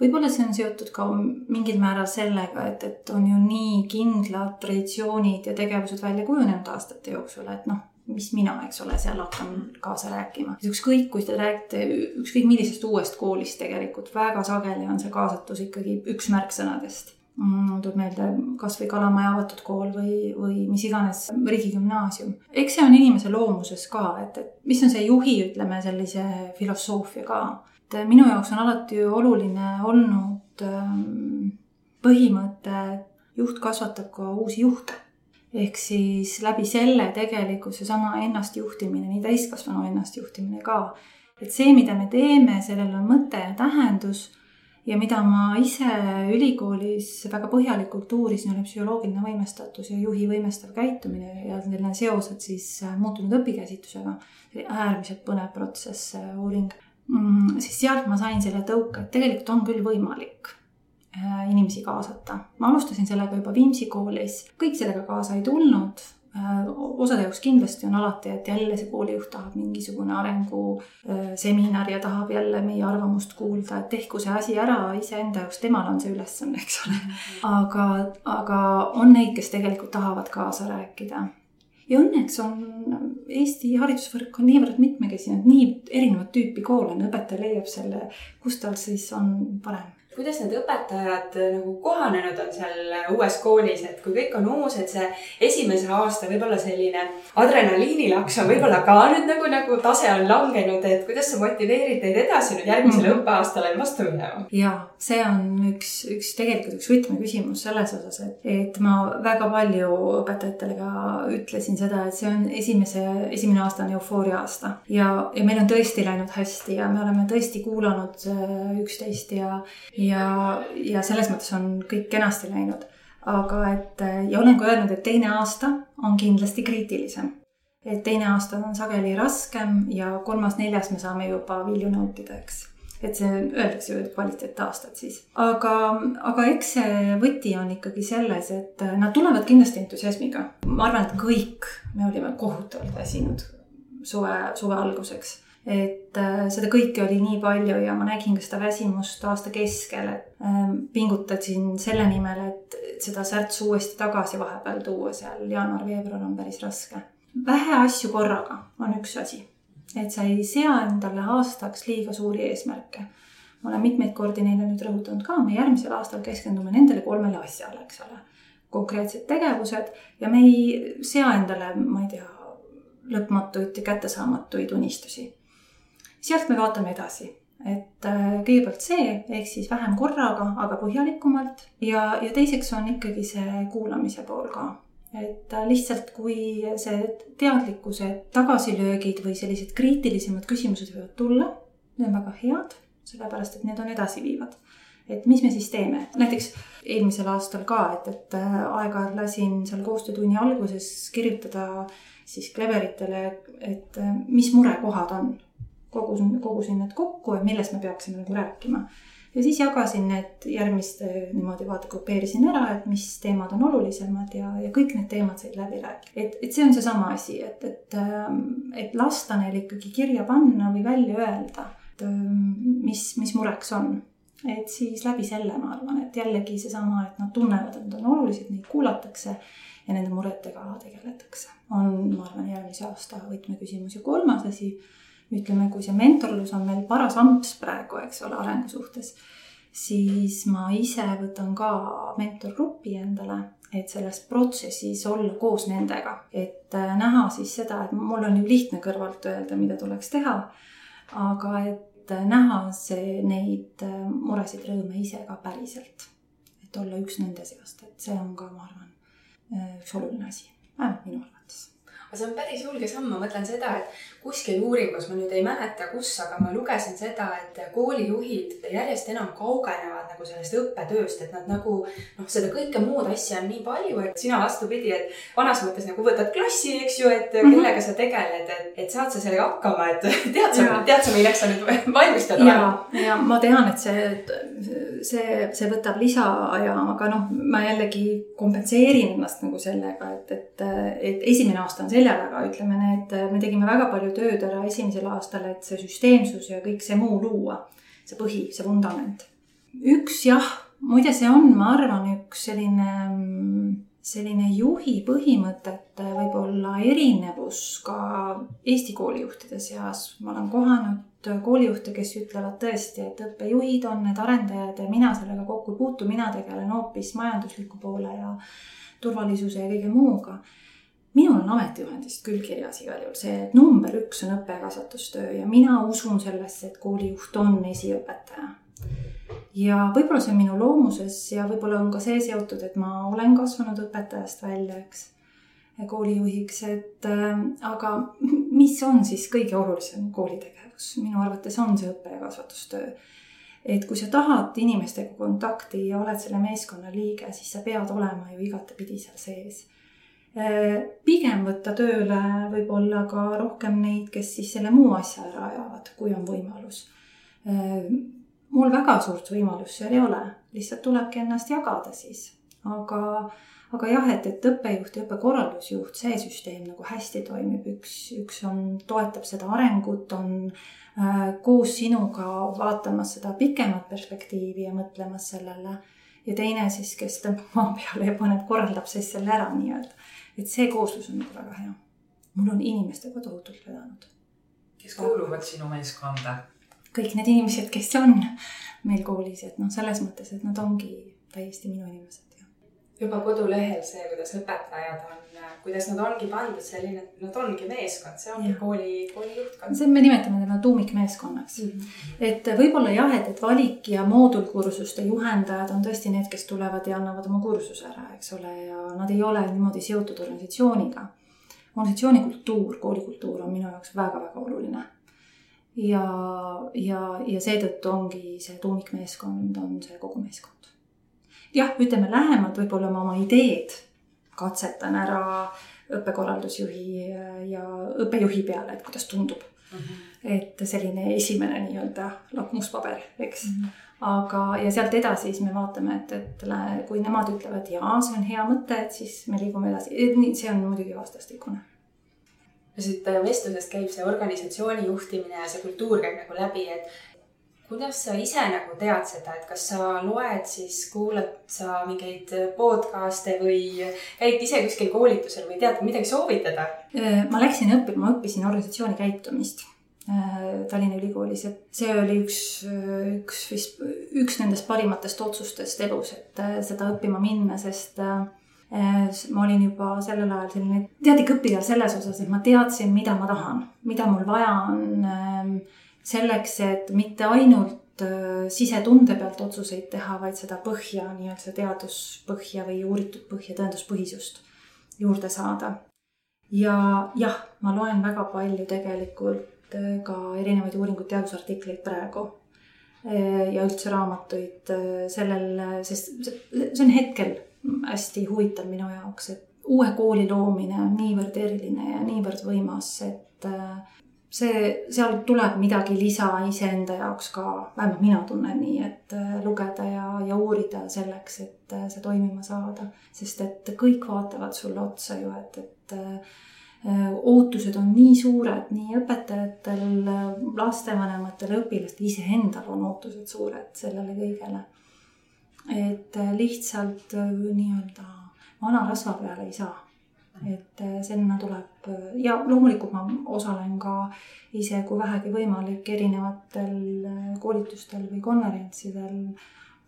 võib-olla see on seotud ka mingil määral sellega, et, et on ju nii kindlad traditsioonid ja tegevused välja kujunenud aastate jooksul, et noh, mis mina, eks ole, seal hakkan kaasa rääkima. ükskõik, kui te räägite ükskõik millisest uuest koolist tegelikult, väga sageli on see kaasatus ikkagi üks märksõnadest mul tuleb meelde kasvõi Kalamaja avatud kool või, või mis iganes riigigümnaasium. eks see on inimese loomuses ka, et, et mis on see juhi, ütleme sellise filosoofia ka minu jaoks on alati oluline olnud põhimõte, et juht kasvatab ka uusi juhte. ehk siis läbi selle tegelikult seesama ennastjuhtimine, nii täiskasvanu ennastjuhtimine ka. et see, mida me teeme, sellel on mõte ja tähendus ja mida ma ise ülikoolis väga põhjalikult uurisin, oli psühholoogiline võimestatus ja juhi võimestav käitumine ja selline seosed siis muutunud õpikäsitusega. äärmiselt põnev protsess, uuring Mm, siis sealt ma sain selle tõuke, et tegelikult on küll võimalik äh, inimesi kaasata. ma alustasin sellega juba Viimsi koolis, kõik sellega kaasa ei tulnud. Äh, osade jaoks kindlasti on alati, et jälle see koolijuht tahab mingisugune arenguseminar ja tahab jälle meie arvamust kuulda, et tehku see asi ära iseenda jaoks, temal on see ülesanne, eks ole. aga, aga on neid, kes tegelikult tahavad kaasa rääkida ja õnneks on Eesti haridusvõrk on niivõrd mitmekesine, nii erinevat tüüpi koole on, õpetaja leiab selle, kus tal siis on parem kuidas need õpetajad nagu kohanenud on seal uues koolis, et kui kõik on uus, et see esimese aasta võib-olla selline adrenaliinilaks on võib-olla ka nüüd nagu, nagu tase on langenud, et kuidas sa motiveerid neid edasi nüüd järgmisele mm -hmm. õppeaastale vastu minema? ja see on üks, üks tegelikult üks võtmeküsimus selles osas, et, et ma väga palju õpetajatele ka ütlesin seda, et see on esimese, esimene aasta on eufooria aasta ja, ja meil on tõesti läinud hästi ja me oleme tõesti kuulanud üksteist ja ja, ja selles mõttes on kõik kenasti läinud. aga et ja olen ka öelnud, et teine aasta on kindlasti kriitilisem. et teine aasta on sageli raskem ja kolmas-neljas me saame juba vilju nautida, eks. et see öeldakse ju kvaliteetaastad siis. aga, aga eks see võti on ikkagi selles, et nad tulevad kindlasti entusiasmiga. ma arvan, et kõik me olime kohutavalt väsinud suve, suve alguseks et äh, seda kõike oli nii palju ja ma nägin ka seda väsimust aasta keskel, et äh, pingutasin selle nimel, et seda särtsu uuesti tagasi vahepeal tuua seal jaanuar-veebruar on päris raske. vähe asju korraga on üks asi, et sa ei sea endale aastaks liiga suuri eesmärke. ma olen mitmeid kordi neile nüüd rõhutanud ka, me järgmisel aastal keskendume nendele kolmele asjale, eks ole. konkreetsed tegevused ja me ei sea endale, ma ei tea, lõpmatuid kättesaamatuid unistusi sealt me vaatame edasi, et kõigepealt see, ehk siis vähem korraga, aga põhjalikumalt ja, ja teiseks on ikkagi see kuulamise pool ka. et lihtsalt, kui see teadlikkuse tagasilöögid või sellised kriitilisemad küsimused võivad tulla, need on väga head, sellepärast et need on edasiviivad. et mis me siis teeme, näiteks eelmisel aastal ka, et, et äh, aeg-ajalt lasin seal koostöötunni alguses kirjutada siis Cleveritele, et äh, mis murekohad on. Kogusin, kogusin need kokku, et millest me peaksime nagu rääkima ja siis jagasin need järgmiste niimoodi vaata, grupeerisin ära, et mis teemad on olulisemad ja, ja kõik need teemad said läbi rääkida. et, et see on seesama asi, et, et, ähm, et lasta neil ikkagi kirja panna või välja öelda, et ähm, mis, mis mureks on. et siis läbi selle ma arvan, et jällegi seesama, et nad tunnevad, et nad on olulised, neid kuulatakse ja nende muredega tegeletakse. on, ma arvan, järgmise aasta võtmeküsimus ja kolmas asi ütleme, kui see mentorlus on meil paras amps praegu, eks ole, arengu suhtes, siis ma ise võtan ka mentorgrupi endale, et selles protsessis olla koos nendega, et äh, näha siis seda, et mul on ju lihtne kõrvalt öelda, mida tuleks teha, aga et äh, näha see, neid äh, muresid, rõõme ise ka päriselt. et olla üks nende seast, et see on ka, ma arvan, üks oluline asi, vähemalt minu arvates aga see on päris julge samm, ma mõtlen seda, et kuskil uuringus, ma nüüd ei mäleta, kus, aga ma lugesin seda, et koolijuhid järjest enam kaugenevad nagu sellest õppetööst, et nad nagu noh, seda kõike muud asja on nii palju, et sina vastupidi, et vanas mõttes nagu võtad klassi, eks ju, et mm -hmm. kellega sa tegeled, et, et saad sa sellega hakkama, et tead sa, tead sa, milleks sa nüüd valmistad? ja, ja ma tean, et see, see, see võtab lisaaja, aga noh, ma jällegi kompenseerin ennast nagu sellega, et, et, et esimene aasta on selja taga, ütleme need, me tegime väga palju tööd ära esimesel aastal, et see süsteemsus ja kõik see muu luua. see põhi, see vundament. Üks jah, muide, see on, ma arvan, üks selline, selline juhi põhimõtete võib-olla erinevus ka Eesti koolijuhtide seas. ma olen kohanud koolijuhte, kes ütlevad tõesti, et õppejuhid on need arendajad ja mina sellega kokku ei puutu, mina tegelen hoopis majandusliku poole ja turvalisuse ja kõige muuga minul on ametijuhendist küll kirjas igal juhul see, et number üks on õppe- ja kasvatustöö ja mina usun sellesse, et koolijuht on esiõpetaja. Ja võib-olla see on minu loomuses ja võib-olla on ka see seotud, et ma olen kasvanud õpetajast välja, eks, koolijuhiks, et äh, aga mis on siis kõige olulisem koolitegevus? minu arvates on see õppe- ja kasvatustöö et kui sa tahad inimestega kontakti ja oled selle meeskonna liige, siis sa pead olema ju igatepidi seal sees Äh, pigem võtta tööle võib-olla ka rohkem neid, kes siis selle muu asja ära ajavad, kui on võimalus. Mul väga suurt võimalust seal ei ole, lihtsalt tulebki ennast jagada siis, aga, aga jah, et, et õppejuht ja õppekorraldusjuht, see süsteem nagu hästi toimib, üks, üks on, toetab seda arengut, on äh, koos sinuga vaatamas seda pikemat perspektiivi ja mõtlemas sellele ja teine siis, kes tõmbab maa peale ja paneb, korraldab siis selle ära nii-öelda et see kooslus on nagu väga hea. mul on inimestega tohutult vedanud. kes kuuluvad sinu meeskonda? Kõik need inimesed, kes on meil koolis, et noh, selles mõttes, et nad ongi täiesti minu inimesed juba kodulehel see, kuidas õpetajad on, kuidas nad ongi pandud selline, nad ongi meeskond, see ongi ja. kooli, kooli juhtkond. see, me nimetame teda tuumikmeeskonnaks mm. -hmm. et võib-olla jah, et, et valik ja moodulkursuste juhendajad on tõesti need, kes tulevad ja annavad oma kursuse ära, eks ole, ja nad ei ole niimoodi seotud organisatsiooniga. organisatsiooni kultuur, koolikultuur on minu jaoks väga-väga oluline ja, ja, ja seetõttu ongi see tuumikmeeskond on see kogu meeskond jah, ütleme lähemalt võib-olla ma oma ideed katsetan ära õppekorraldusjuhi ja õppejuhi peale, et kuidas tundub mm. -hmm. et selline esimene nii-öelda lakmuspaber, eks mm. -hmm. aga, ja sealt edasi siis me vaatame, et, et kui nemad ütlevad, jaa, see on hea mõte, et siis me liigume edasi. see on muidugi vastastikune siit vestlusest käib see organisatsiooni juhtimine ja see kultuur käib nagu läbi, et kuidas sa ise nagu tead seda, et kas sa loed siis, kuulad sa mingeid podcast'e või käid ise kuskil koolitusel või tead midagi soovitada? Äh, ma läksin õppima, ma õppisin organisatsiooni käitumist äh, Tallinna Ülikoolis, et see oli üks, üks vist, üks nendest parimatest otsustest elus, et äh, seda õppima minna, sest ma olin juba sellel ajal selline teadlik õppija selles osas, et ma teadsin, mida ma tahan, mida mul vaja on selleks, et mitte ainult äh, sisetunde pealt otsuseid teha, vaid seda põhja, nii-öelda teaduspõhja või uuritud põhja, tõenduspõhisust. juurde saada. ja jah, ma loen väga palju tegelikult äh, ka erinevaid uuringuid, teadusartikleid praegu ja üldse raamatuid sellel, sest see on hetkel hästi huvitav minu jaoks, et uue kooli loomine on niivõrd eriline ja niivõrd võimas, et see, seal tuleb midagi lisa iseenda jaoks ka, vähemalt mina tunnen nii, et äh, lugeda ja, ja uurida selleks, et äh, see toimima saada. sest et kõik vaatavad sulle otsa ju, et, et äh, ootused on nii suured nii õpetajatel, lastevanematel, õpilastel, iseendal on ootused suured sellele kõigele. Et lihtsalt nii-öelda vana rasva peale ei saa. Et äh, sinna tuleb ja loomulikult ma osalen ka ise, kui vähegi võimalik, erinevatel äh, koolitustel või konverentsidel,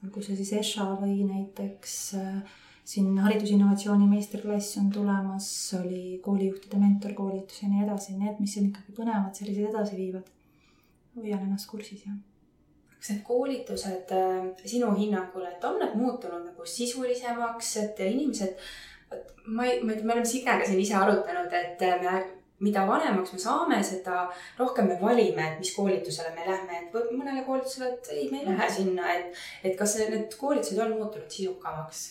olgu see siis ESHA või näiteks äh, siin haridusinnovatsiooni meistriklass on tulemas, oli koolijuhtide mentorkoolitus ja nii edasi, need, mis on ikkagi põnevad, sellised edasiviivad. hoian ennast kursis, jah kas need koolitused sinu hinnangul, et on need muutunud nagu sisulisemaks, et inimesed ma ei, ma ei tea, me oleme Signega siin ise arutanud, et me, mida vanemaks me saame, seda rohkem me valime, et mis koolitusele me lähme, et mõnele koolitusele, et ei, me ei lähe sinna, et, et kas need koolitused on muutunud sisukamaks?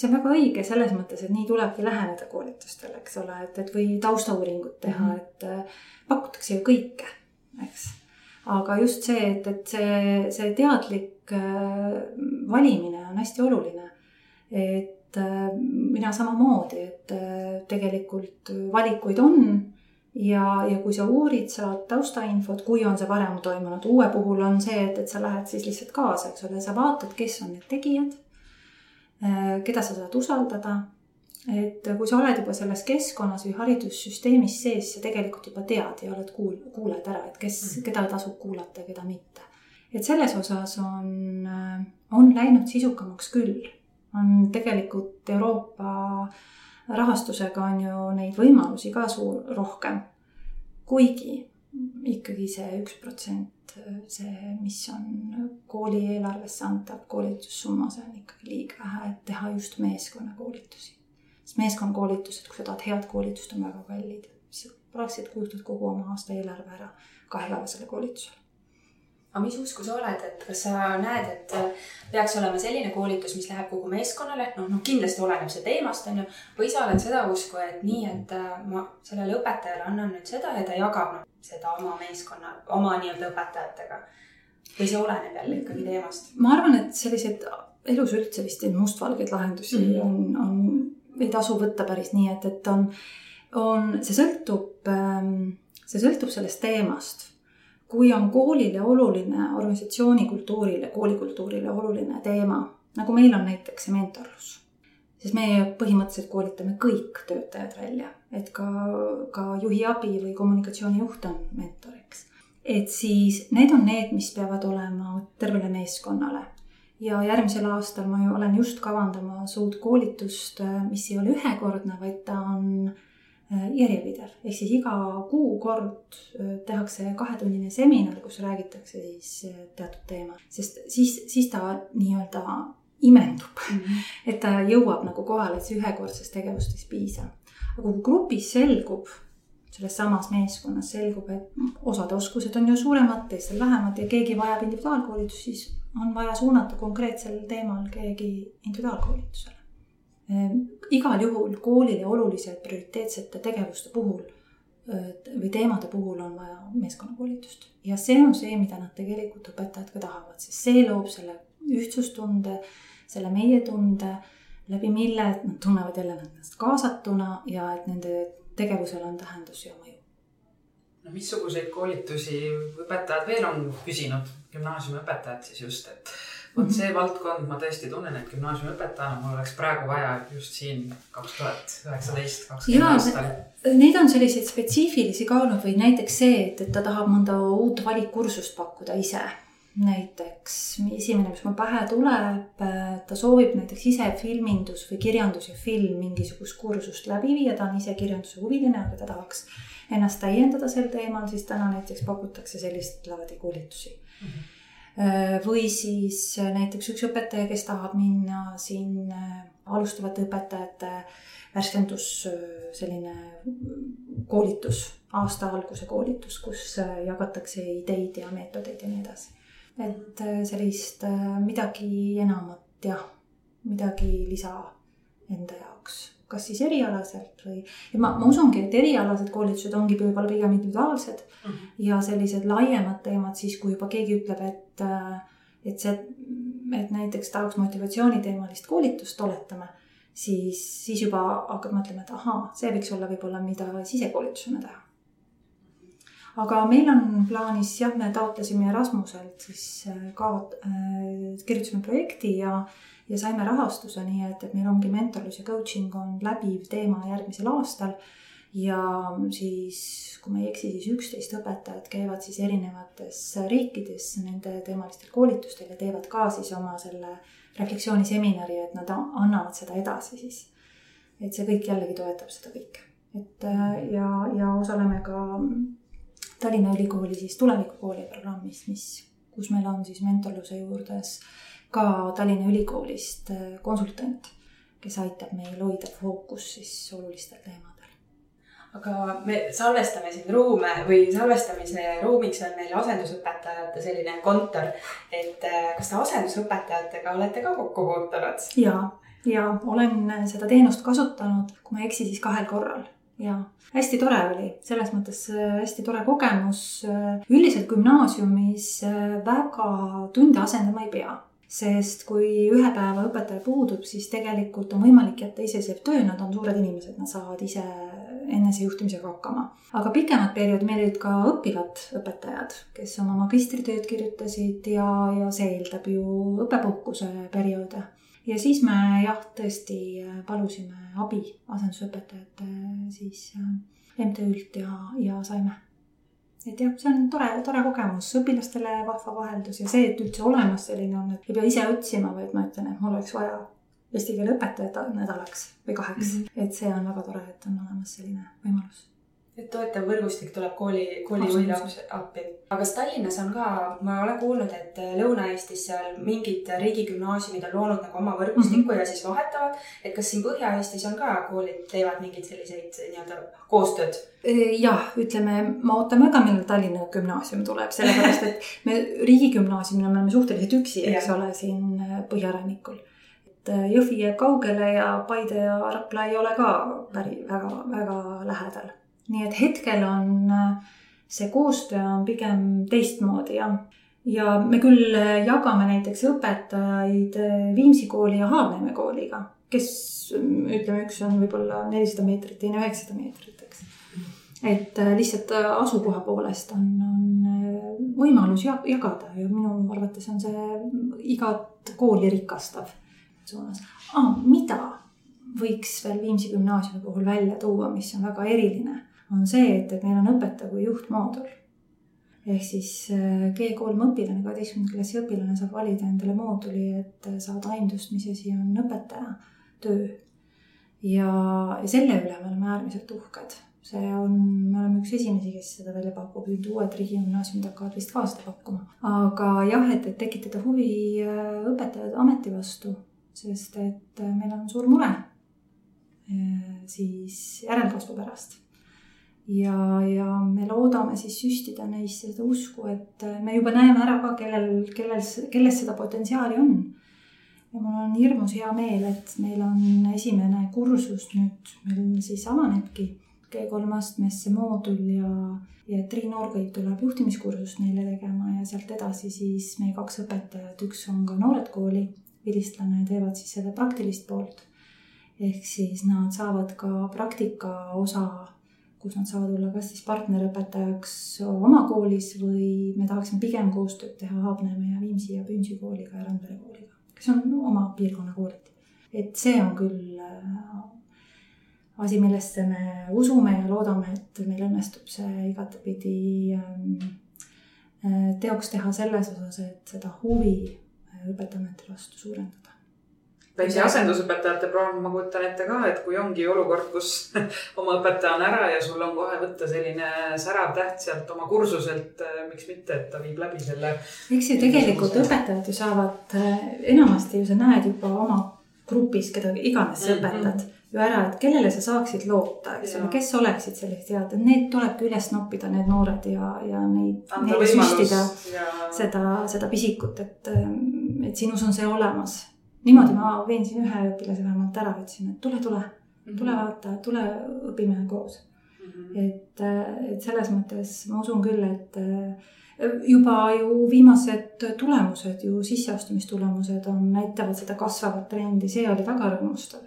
see on väga õige selles mõttes, et nii tulebki läheneda koolitustele, eks ole, et, et või taustauuringut teha mm, -hmm. et äh, pakutakse ju kõike, eks. Aga just see, et, et see, see teadlik äh, valimine on hästi oluline. et äh, mina samamoodi, et äh, tegelikult valikuid on ja, ja kui sa uurid, saad taustainfot, kui on see varem toimunud, uue puhul on see, et, et sa lähed siis lihtsalt kaasa, eks ole, sa vaatad, kes on need tegijad, keda sa saad usaldada. Et kui sa oled juba selles keskkonnas või haridussüsteemis sees, sa tegelikult juba tead ja oled kuul-, kuuled ära, et kes, mm. keda tasub kuulata ja keda mitte. et selles osas on, on läinud sisukamaks küll on tegelikult Euroopa rahastusega on ju neid võimalusi ka suur, rohkem. kuigi ikkagi see üks protsent, see, mis on kooli eelarvesse antav koolitussumma, see on ikkagi liiga vähe, et teha just meeskonnakoolitusi. Sest meeskonnakoolitused, kui sa tahad head koolitust, on väga kallid. sa praktiliselt kulutad kogu oma aasta eelarve ära kahepäevasele koolitusele aga mis usku sa oled, et kas sa näed, et äh, peaks olema selline koolitus, mis läheb kogu meeskonnale, noh, noh kindlasti oleneb see teemast, on ju, või sa oled seda usku, et nii, et äh, ma sellele õpetajale annan nüüd seda ja ta jagab noh, seda oma meeskonna, oma nii-öelda õpetajatega. või see oleneb jälle ikkagi teemast? ma arvan, et selliseid elus üldse vist mustvalgeid lahendusi mm -hmm. on, on, ei tasu võtta päris nii, et, et on, on, see sõltub, ähm, see sõltub sellest teemast kui on koolile oluline, organisatsiooni kultuurile, koolikultuurile oluline teema, nagu meil on näiteks see mentorlus, siis me põhimõtteliselt koolitame kõik töötajad välja, et ka, ka juhi abi või kommunikatsioonijuht on mentoriks. et siis need on need, mis peavad olema tervele meeskonnale. Ja järgmisel aastal ma ju olen just kavandamas uut koolitust, mis ei ole ühekordne, vaid ta on Äh, järjepidev, ehk siis iga kuu kord äh, tehakse kahetunnine seminar, kus räägitakse siis äh, teatud teema, sest siis, siis ta nii-öelda imendub mm. -hmm. et ta jõuab nagu kohale, et see ühekordsest tegevust ei piisa. aga kui grupis selgub, selles samas meeskonnas selgub, et osad oskused on ju suuremad, teistel vähemad ja keegi vajab individuaalkoolitust, siis on vaja suunata konkreetsel teemal keegi individuaalkoolitusele. Ehm, igal juhul koolile olulise prioriteetsete tegevuste puhul või teemade puhul on vaja meeskonnakoolitust. Ja see on see, mida nad tegelikult õpetajad ka tahavad, sest see loob selle ühtsustunde, selle meie-tunde, läbi mille nad tunnevad jälle ennast kaasatuna ja et nende tegevusel on tähendus ja mõju. no missuguseid koolitusi õpetajad veel on küsinud, gümnaasiumiõpetajad siis just, et vot see valdkond, ma tõesti tunnen, et gümnaasiumiõpetajana mul oleks praegu vaja just siin kaks tuhat üheksateist, kakskümmend aastal. Neid on selliseid spetsiifilisi ka olnud või näiteks see, et, et ta tahab mõnda uut valikkursust pakkuda ise. näiteks esimene, mis mul pähe tuleb, ta soovib näiteks ise filmindus või kirjandus ja film mingisugust kursust läbi viia, ta on ise kirjanduse huviline, aga ta tahaks ennast täiendada sel teemal, siis täna näiteks pakutakse sellist laadi koolitusi või siis äh, näiteks üks õpetaja, kes tahab minna siin äh, alustavate õpetajate värskendus, selline koolitus, aasta alguse koolitus, kus jagatakse ideid ja meetodeid ja nii edasi. et sellist midagi enamat jah, midagi lisa enda jaoks kas siis erialaselt või, ja ma, ma usungi, et erialased koolitused ongi võib-olla pigem individuaalsed mm -hmm. ja sellised laiemad teemad siis, kui juba keegi ütleb, et, et see, et näiteks tahaks motivatsiooniteemalist koolitust, oletame, siis, siis juba hakkad mõtlema, et ahaa, see võiks olla võib-olla, mida sisekoolitusena teha. aga meil on plaanis jah, me taotlesime Erasmuselt siis ka äh, kirjutasime projekti ja äh, ja saime rahastuse, nii et, et meil ongi mentorlus ja coaching on läbiv teema järgmisel aastal. ja siis, kui ma ei eksi, siis üksteist õpetajat käivad siis erinevates riikides nende teemalistel koolitustel ja teevad ka siis oma selle refleksiooniseminari, et nad annavad seda edasi siis. et see kõik jällegi toetab seda kõike, et ja, ja osaleme ka Tallinna Ülikooli siis tulevikukooli programmis, mis, kus meil on siis mentorluse juures äh, ka Tallinna Ülikoolist äh, konsultant, kes aitab meil hoida fookust siis olulistel teemadel. aga me salvestame siin ruume või salvestamise ruumiks on meil asendusõpetajate selline kontor. et äh, kas te asendusõpetajatega olete ka kokku puutunud? ja, ja olen seda teenust kasutanud, kui ma ei eksi, siis kahel korral ja hästi tore oli, selles mõttes äh, hästi tore kogemus. üldiselt gümnaasiumis väga tunde asendama ei pea sest kui ühe päeva õpetaja puudub, siis tegelikult on võimalik jätta iseseisev töö, nad on suured inimesed, nad saavad ise enesejuhtimisega hakkama. aga pikemat perioodi meil olid ka õppivad õpetajad, kes oma magistritööd kirjutasid ja, ja see eeldab ju õppepuhkuse perioode. ja siis me jah, tõesti palusime abi asendusõpetajate siis äh, MTÜ-lt ja, ja saime et jah, see on tore, tore kogemus, õpilastele vahva vaheldus ja see, et üldse olemas selline on, et ei pea ise otsima, vaid ma ütlen, et mul oleks vaja eesti keele õpetajat nädalaks või kaheks mm. -hmm. et see on väga tore, et on olemas selline võimalus et toetav võrgustik tuleb kooli, koolijuhile appi. aga kas Tallinnas on ka, ma olen kuulnud, et Lõuna-Eestis seal mingid riigigümnaasiumid on loonud nagu oma võrgustiku mm -hmm. ja siis vahetavad. et kas siin Põhja-Eestis on ka koolid teevad mingeid selliseid nii-öelda koostööd? jah, ütleme, ma ootan väga, millal Tallinna gümnaasium tuleb, sellepärast et me riigigümnaasiumina me oleme suhteliselt üksi, eks yeah. ole, siin põhjarannikul et Jõhvi jääb kaugele ja Paide ja Rapla ei ole ka päris väga, väga lähedal nii et hetkel on äh, see koostöö on pigem teistmoodi jah. ja me küll äh, jagame näiteks õpetajaid äh, Viimsi kooli ja Haarneeme kooliga, kes ütleme, üks on võib-olla nelisada meetrit, teine üheksasada meetrit, eks. et lihtsalt asukoha poolest on, on võimalus jagada ja minu arvates on see igat kooli rikastav suunas ah,. mida võiks veel Viimsi gümnaasiumi puhul välja tuua, mis on väga eriline on see, et, et meil on õpetaja kui juhtmoodul. ehk siis äh, G3 õpilane, kaheteistkümnenda klassi õpilane saab valida endale mooduli, et saada aimdust, mis asi on õpetaja töö. ja, ja selle üle me oleme äärmiselt uhked. see on, me oleme üks esimesi, kes seda välja pakub, nüüd uued riigigümnaasiumid hakkavad vist ka seda pakkuma. aga jah, et, et tekitada huvi äh, õpetajate ameti vastu, sest et äh, meil on suur mure siis järelkasvu pärast ja, ja me loodame siis süstida neisse seda usku, et me juba näeme ära ka, kellel, kellel, kelles seda potentsiaali on. ja mul on hirmus hea meel, et meil on esimene kursus nüüd meil siis avanebki G3 astmesse moodul ja, ja Triin Orgõiv tuleb juhtimiskursust neile tegema ja sealt edasi siis meie kaks õpetajat, üks on ka Noored Kooli vilistlane, teevad siis selle praktilist poolt. ehk siis nad saavad ka praktika osa kus nad saavad olla kas siis partnerõpetajaks oma koolis või me tahaksime pigem koostööd teha Haapneeme ja Viimsi ja Püünsi kooliga ja Randvere kooliga, kes on oma piirkonna koolid. et see on küll äh, asi, millesse me usume ja loodame, et meil õnnestub see igatepidi ähm, äh, teoks teha selles osas, et seda huvi äh, õpetajate vastu suurendada väikse asendusõpetajate programm, ma kujutan ette ka, et kui ongi olukord, kus oma õpetaja on ära ja sul on kohe võtta selline särav täht sealt oma kursuselt, äh, miks mitte, et ta viib läbi selle. eks ju tegelikult õpetajad ju saavad, äh, enamasti ju sa näed juba oma grupis, keda iganes sa Mhm. õpetad ju ära, et kellele sa saaksid loota, eks ole, kes oleksid sellised head, et need tulebki üles noppida, need noored ja, ja neid, neile süstida ja seda, seda pisikut, et, et sinus on see olemas. Niimoodi ma veensin ühe õpilase vähemalt ära, ütlesin, et tule, tule, tule vaata, tule õpime koos Mhm. et, et selles mõttes ma usun küll, et äh, juba ju viimased tulemused ju sisseastumistulemused on, näitavad seda kasvavat trendi, see oli väga rõõmustav.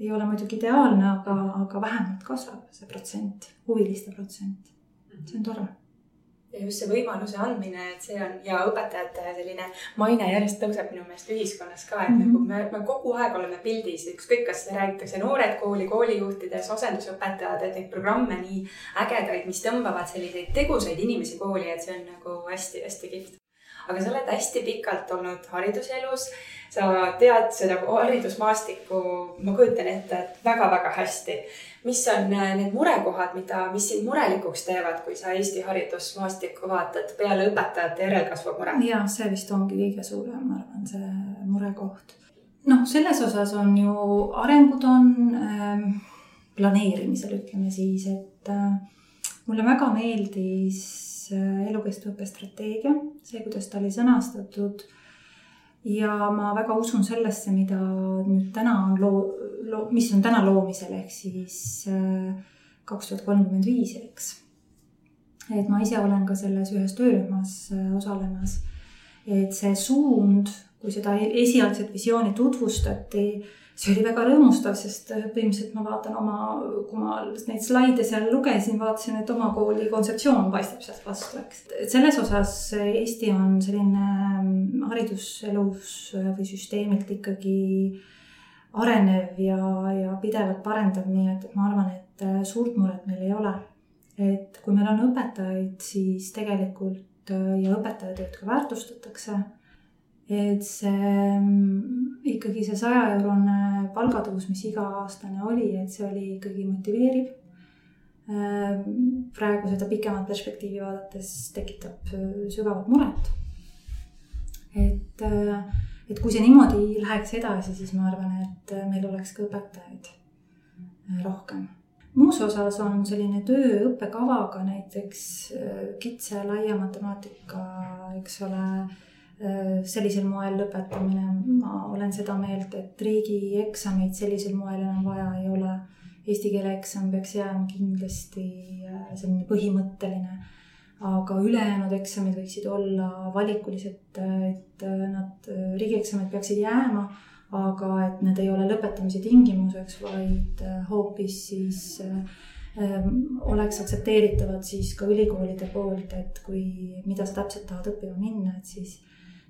ei ole muidugi ideaalne, aga, aga vähemalt kasvab see protsent, huviliste protsent. see on tore. Ja just see võimaluse andmine, et see on ja õpetajate selline maine järjest tõuseb minu meelest ühiskonnas ka, et mm Mhm. -hmm. nagu me, me kogu aeg oleme pildis, ükskõik, kas räägitakse noored kooli, koolijuhtides, asendusõpetajad, et neid programme nii ägedaid, mis tõmbavad selliseid tegusaid inimesi kooli, et see on nagu hästi-hästi kihvt. Aga sa oled hästi pikalt olnud hariduselus, sa tead seda haridusmaastikku, ma kujutan ette, et väga-väga hästi mis on äh, need murekohad, mida, mis sind murelikuks teevad, kui sa Eesti haridusmaastikku vaatad peale õpetajate järelkasvu mure? ja see vist ongi kõige suurem, ma arvan, see murekoht. noh, selles osas on ju arengud on ähm, planeerimisel, ütleme siis, et äh, mulle väga meeldis elukestva õppe strateegia, see, kuidas ta oli sõnastatud. ja ma väga usun sellesse, mida nüüd täna on loo-, loo-, mis on täna loomisel, ehk siis äh, kaks tuhat kolmkümmend viis, eks. et ma ise olen ka selles ühes töörühmas äh, osalemas. et see suund, kui seda e-, esialgset visiooni tutvustati, see oli väga rõõmustav, sest äh, põhimõtteliselt ma vaatan oma, kui ma neid slaide seal lugesin, vaatasin, et oma kooli kontseptsioon paistab sealt vastu, eks. et selles osas Eesti on selline mm, hariduselus või süsteemilt ikkagi arenev ja, ja pidevalt parendav, nii et ma arvan, et äh, suurt muret meil ei ole. et kui meil on õpetajaid, siis tegelikult äh, ja õpetaja tööd ka väärtustatakse et see mm, ikkagi see sajaeurone palgatõus, mis iga-aastane oli, et see oli ikkagi motiveeriv. praegu seda pikemat perspektiivi vaadates tekitab äh, sügavat muret. et, äh, et kui see niimoodi läheks edasi, siis ma arvan, et äh, meil oleks ka õpetajaid rohkem. muus osas on selline töö õppekavaga näiteks kitsa laia matemaatika, eks ole sellisel moel lõpetamine, ma olen seda meelt, et riigieksameid sellisel moel enam vaja ei ole. Eesti keele eksam peaks jääma kindlasti selline põhimõtteline, aga ülejäänud eksamid võiksid olla valikulised, et nad, riigieksamid peaksid jääma, aga et need ei ole lõpetamise tingimuseks, vaid hoopis siis oleks aktsepteeritavad siis ka ülikoolide poolt, et kui, mida sa täpselt tahad õppima minna, et siis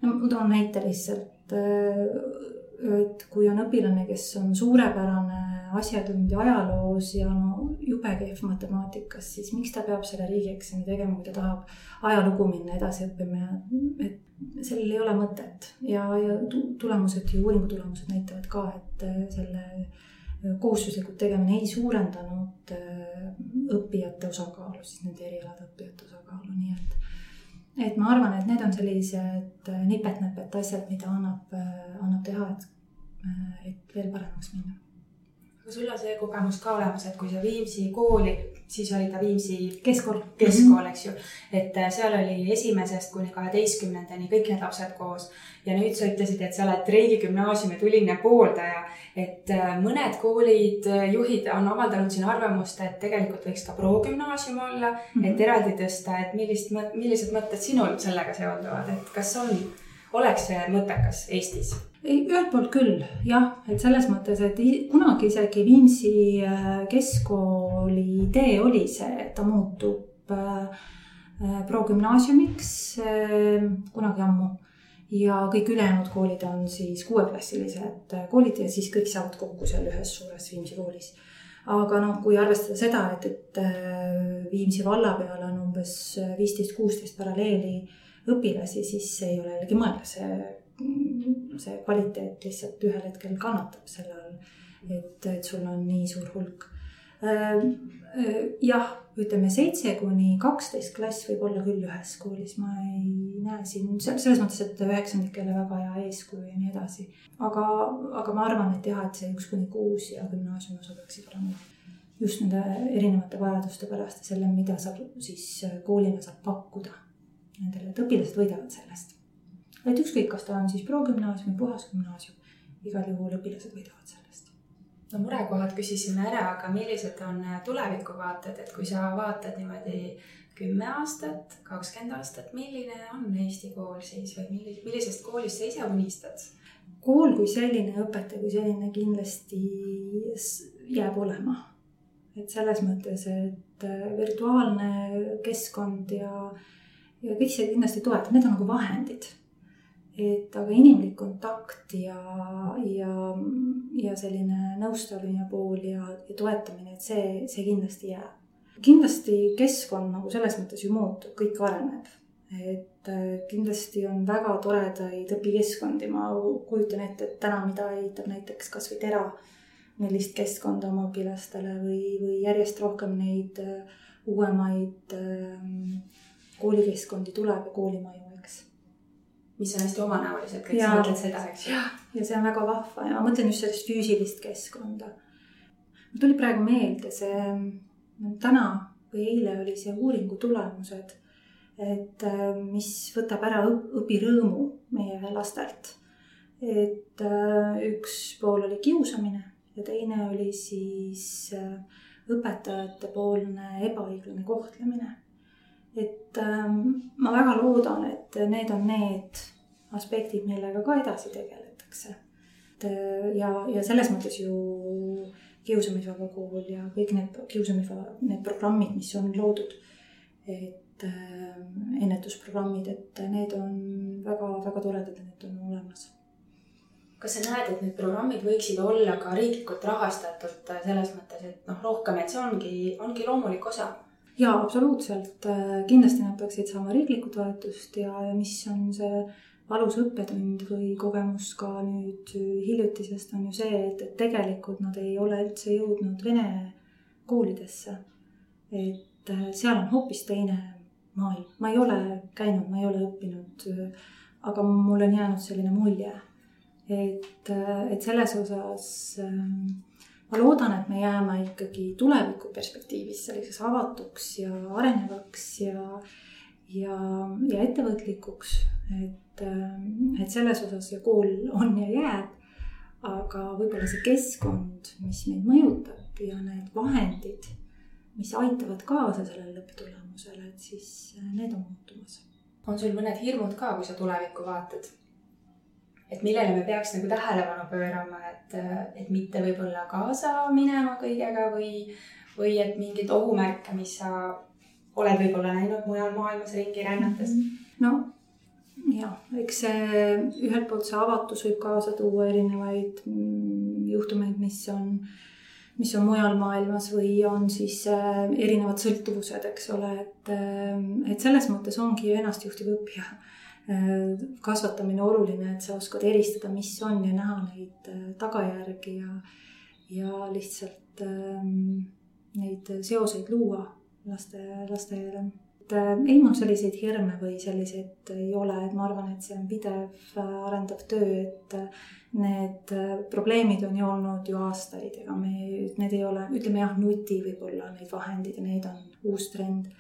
no ma toon näite lihtsalt, et kui on õpilane, kes on suurepärane asjatundja ajaloos ja no jube kehv matemaatikas, siis miks ta peab selle riigieksami tegema, kui ta tahab ajalugu minna edasi õppima ja et sellel ei ole mõtet. Ja, ja tulemused ju, uuringu tulemused näitavad ka, et selle kohustuslikult tegemine ei suurendanud õppijate osakaalu, siis nende erialade õppijate osakaalu, nii et et ma arvan, et need on sellised nipet-näpet asjad, mida annab, annab teha, et, et veel paremaks minna. Aga sul on see kogemus ka olemas, et kui sa Viimsi kooli, siis oli ta Viimsi keskkool, keskkool, eks ju, et seal oli esimesest kuni kaheteistkümnendani kõik need lapsed koos. Ja nüüd sa ütlesid, et sa oled riigigümnaasiumi tuline pooldaja, et mõned koolid, juhid on avaldanud siin arvamust, et tegelikult võiks ka progümnaasium olla. -hmm. et eraldi tõsta, et millist, millised mõtted sinul sellega seonduvad, et kas on, oleks see mõttekas Eestis? Ühelt poolt küll jah, et selles mõttes, et kunagi isegi Viimsi keskkooli idee oli see, et ta muutub progümnaasiumiks kunagi ammu ja kõik ülejäänud koolid on siis kuueklassilised koolid ja siis kõik saavad kokku seal ühes suures Viimsi koolis. aga noh, kui arvestada seda, et, et Viimsi valla peal on umbes viisteist, kuusteist paralleeli õpilasi, siis ei ole jällegi mõelda, see, see kvaliteet lihtsalt ühel hetkel kannatab selle all, et, et sul on nii suur hulk jah, ütleme seitse kuni kaksteist klass võib olla küll ühes koolis, ma ei näe siin selles mõttes, et üheksandikele väga hea eeskuju ja nii edasi. aga, aga ma arvan, et jah, et see üks kuni kuus ja gümnaasiumiosa peaksid olema just nende erinevate vajaduste pärast ja selle, mida saab siis koolina saab pakkuda nendele, et õpilased võidavad sellest. Et ükskõik, kas ta on siis progümnaasium või puhasgümnaasium, igal juhul õpilased võidavad sellest no murekohad küsisime ära, aga millised on äh, tulevikuvaated, et kui sa vaatad niimoodi kümme aastat, kakskümmend aastat, milline on Eesti kool siis või millis-, millisest koolist sa ise unistad? kool kui selline, õpetaja kui selline kindlasti jääb olema. et selles mõttes, et äh, virtuaalne keskkond ja, ja kõik see kindlasti toetab, need on nagu vahendid et aga inimlik kontakt ja, ja, ja selline nõustamine pool ja, ja toetamine, et see, see kindlasti jääb. kindlasti keskkond nagu selles mõttes ju muutub, kõik areneb. et äh, kindlasti on väga toredaid õpikeskkondi, ma kujutan ette, et täna, mida ehitab näiteks kasvõi Tera, millist keskkonda oma õpilastele või, või järjest rohkem neid äh, uuemaid ähm, koolikeskkondi tuleb ja koolimaju mis on hästi omanäolised, kõik sa mõtled seda, eks ju. ja see on väga vahva ja ma mõtlen just sellist füüsilist keskkonda. mul tuli praegu meelde see, täna või eile oli see uuringu tulemused, et mis võtab ära õpirõõmu meie lastelt. et üks pool oli kiusamine ja teine oli siis õpetajate poolne ebaõiglane kohtlemine et ähm, ma väga loodan, et need on need aspektid, millega ka edasi tegeletakse. et äh, ja, ja selles mõttes ju kiusamisvaba kool ja kõik need kiusamisvaba, need programmid, mis on loodud, et äh, ennetusprogrammid, et need on väga-väga toredad ja need on olemas kas sa näed, et need programmid võiksid olla ka riiklikult rahastatud selles mõttes, et noh, rohkem, et see ongi, ongi loomulik osa jaa, absoluutselt. Äh, kindlasti nad peaksid saama riiklikku toetust ja, ja mis on see valus õppetund või kogemus ka nüüd hiljutisest on ju see, et, et tegelikult nad ei ole üldse jõudnud vene koolidesse. et äh, seal on hoopis teine maailm, ma ei ole käinud, ma ei ole õppinud, aga mul on jäänud selline mulje, et, äh, et selles osas äh, ma loodan, et me jääme ikkagi tuleviku perspektiivis selliseks avatuks ja arenevaks ja, ja, ja ettevõtlikuks. et, et selles osas see kool on ja jääb. aga võib-olla see keskkond, mis meid mõjutab ja need vahendid, mis aitavad kaasa sellele lõpptulemusele, et siis need on muutumas. on sul mõned hirmud ka, kui sa tulevikku vaatad? Et millele me peaks nagu tähelepanu pöörama, et, et mitte võib-olla kaasa minema kõigega või, või et mingeid ohumärke, mis sa oled võib-olla näinud mujal maailmas ringi rännates? no jah, eks see ühelt poolt see avatus võib kaasa tuua erinevaid mm, juhtumeid, mis on, mis on mujal maailmas või on siis äh, erinevad sõltuvused, eks ole, et, äh, et selles mõttes ongi ju ennastjuhtiv õppija kasvatamine oluline, et sa oskad eristada, mis on ja näha neid äh, tagajärgi ja, ja lihtsalt ähm, neid seoseid luua laste, lastele. et äh, ei, mul selliseid hirme või selliseid ei ole, et ma arvan, et see on pidev arendav töö, et need probleemid on ju olnud ju aastaid, ega me, need ei ole, ütleme jah, nuti võib-olla neid vahendeid ja neid on uus trend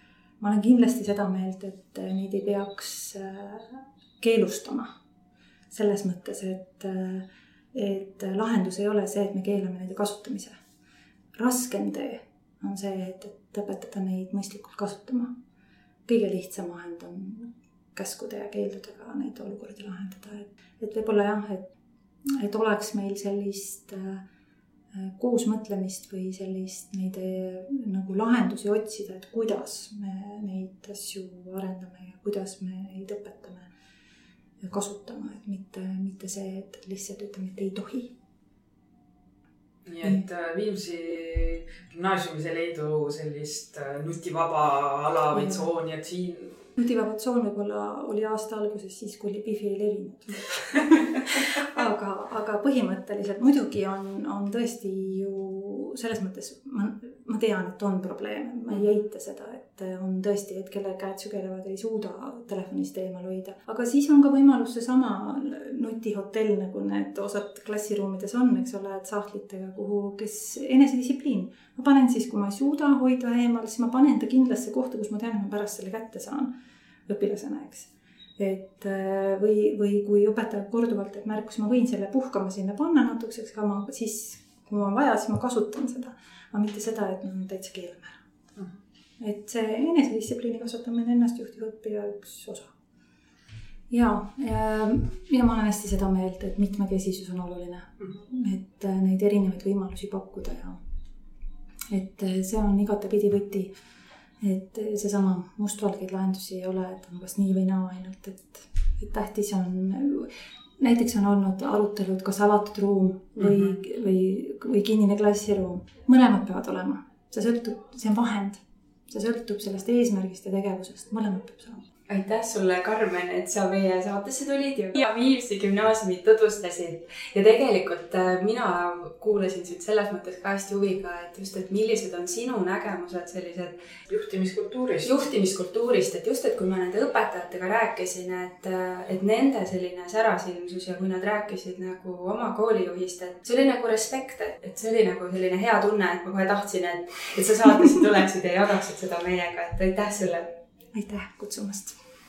ma olen kindlasti seda meelt, et äh, neid ei peaks äh, keelustama. selles mõttes, et, äh, et lahendus ei ole see, et me keelame nende kasutamise. raskem tee on see, et, et õpetada neid mõistlikult kasutama. kõige lihtsam vahend on käskude ja keeldudega neid olukordi lahendada, et, et võib-olla jah, et, et oleks meil sellist äh, koosmõtlemist või sellist neid eh, nagu lahendusi otsida, et kuidas me neid asju arendame ja kuidas me neid õpetame kasutama, et mitte, mitte see, et lihtsalt ütleme, et ei tohi. nii et äh, Viimsi gümnaasiumis ei leidu sellist äh, nutivaba ala või tsooni, et siin nutivaba tsoon võib-olla oli aasta alguses siis, kui oli Bifi ei levinud aga, aga põhimõtteliselt muidugi on, on tõesti ju selles mõttes, ma, ma tean, et on probleeme, ma ei eita seda, et on tõesti, et kelle käed sügelevad, ei suuda telefonist eemal hoida. aga siis on ka võimalus seesama nutihotell, nagu need osad klassiruumides on, eks ole, et sahtlitega, kuhu, kes enesedistsipliin. ma panen siis, kui ma ei suuda hoida eemal, siis ma panen ta kindlasse kohta, kus ma tean, et ma pärast selle kätte saan õpilasena, eks et või, või kui õpetaja korduvalt teeb märku, siis ma võin selle puhkama sinna panna natukeseks, aga ma siis, kui mul on vaja, siis ma kasutan seda aga mitte seda, et me täitsa keelame ära mm.. et see enesedistsipliini kasvatamine ennastjuhtiva õppija üks osa. ja, ja, ja ma olen hästi seda meelt, et mitmekesisus on oluline mm., et äh, neid erinevaid võimalusi pakkuda ja et äh, see on igatepidi võti. Et seesama mustvalgeid lahendusi ei ole, et on kas nii või naa ainult, et, et tähtis on näiteks on olnud arutelud, kas avatud ruum või mm, -hmm. või, või kinnine klassiruum. mõlemad peavad olema, see sõltub, see on vahend, see sõltub sellest eesmärgist ja tegevusest, mõlemat peab saama aitäh sulle, Karmen, et sa meie saatesse tulid ja, ja Viimsi gümnaasiumit tutvustasid. ja tegelikult äh, mina kuulasin sind selles mõttes ka hästi huviga, et just, et millised on sinu nägemused sellised. juhtimiskultuurist. juhtimiskultuurist, et just, et kui ma nende õpetajatega rääkisin, et, äh, et nende selline särasilmsus ja kui nad rääkisid nagu oma koolijuhist, et see oli nagu respekt, et, et see oli nagu selline hea tunne, et ma kohe tahtsin, et, et sa saatesse tuleksid ja jagaksid seda meiega, et aitäh sulle. aitäh kutsumast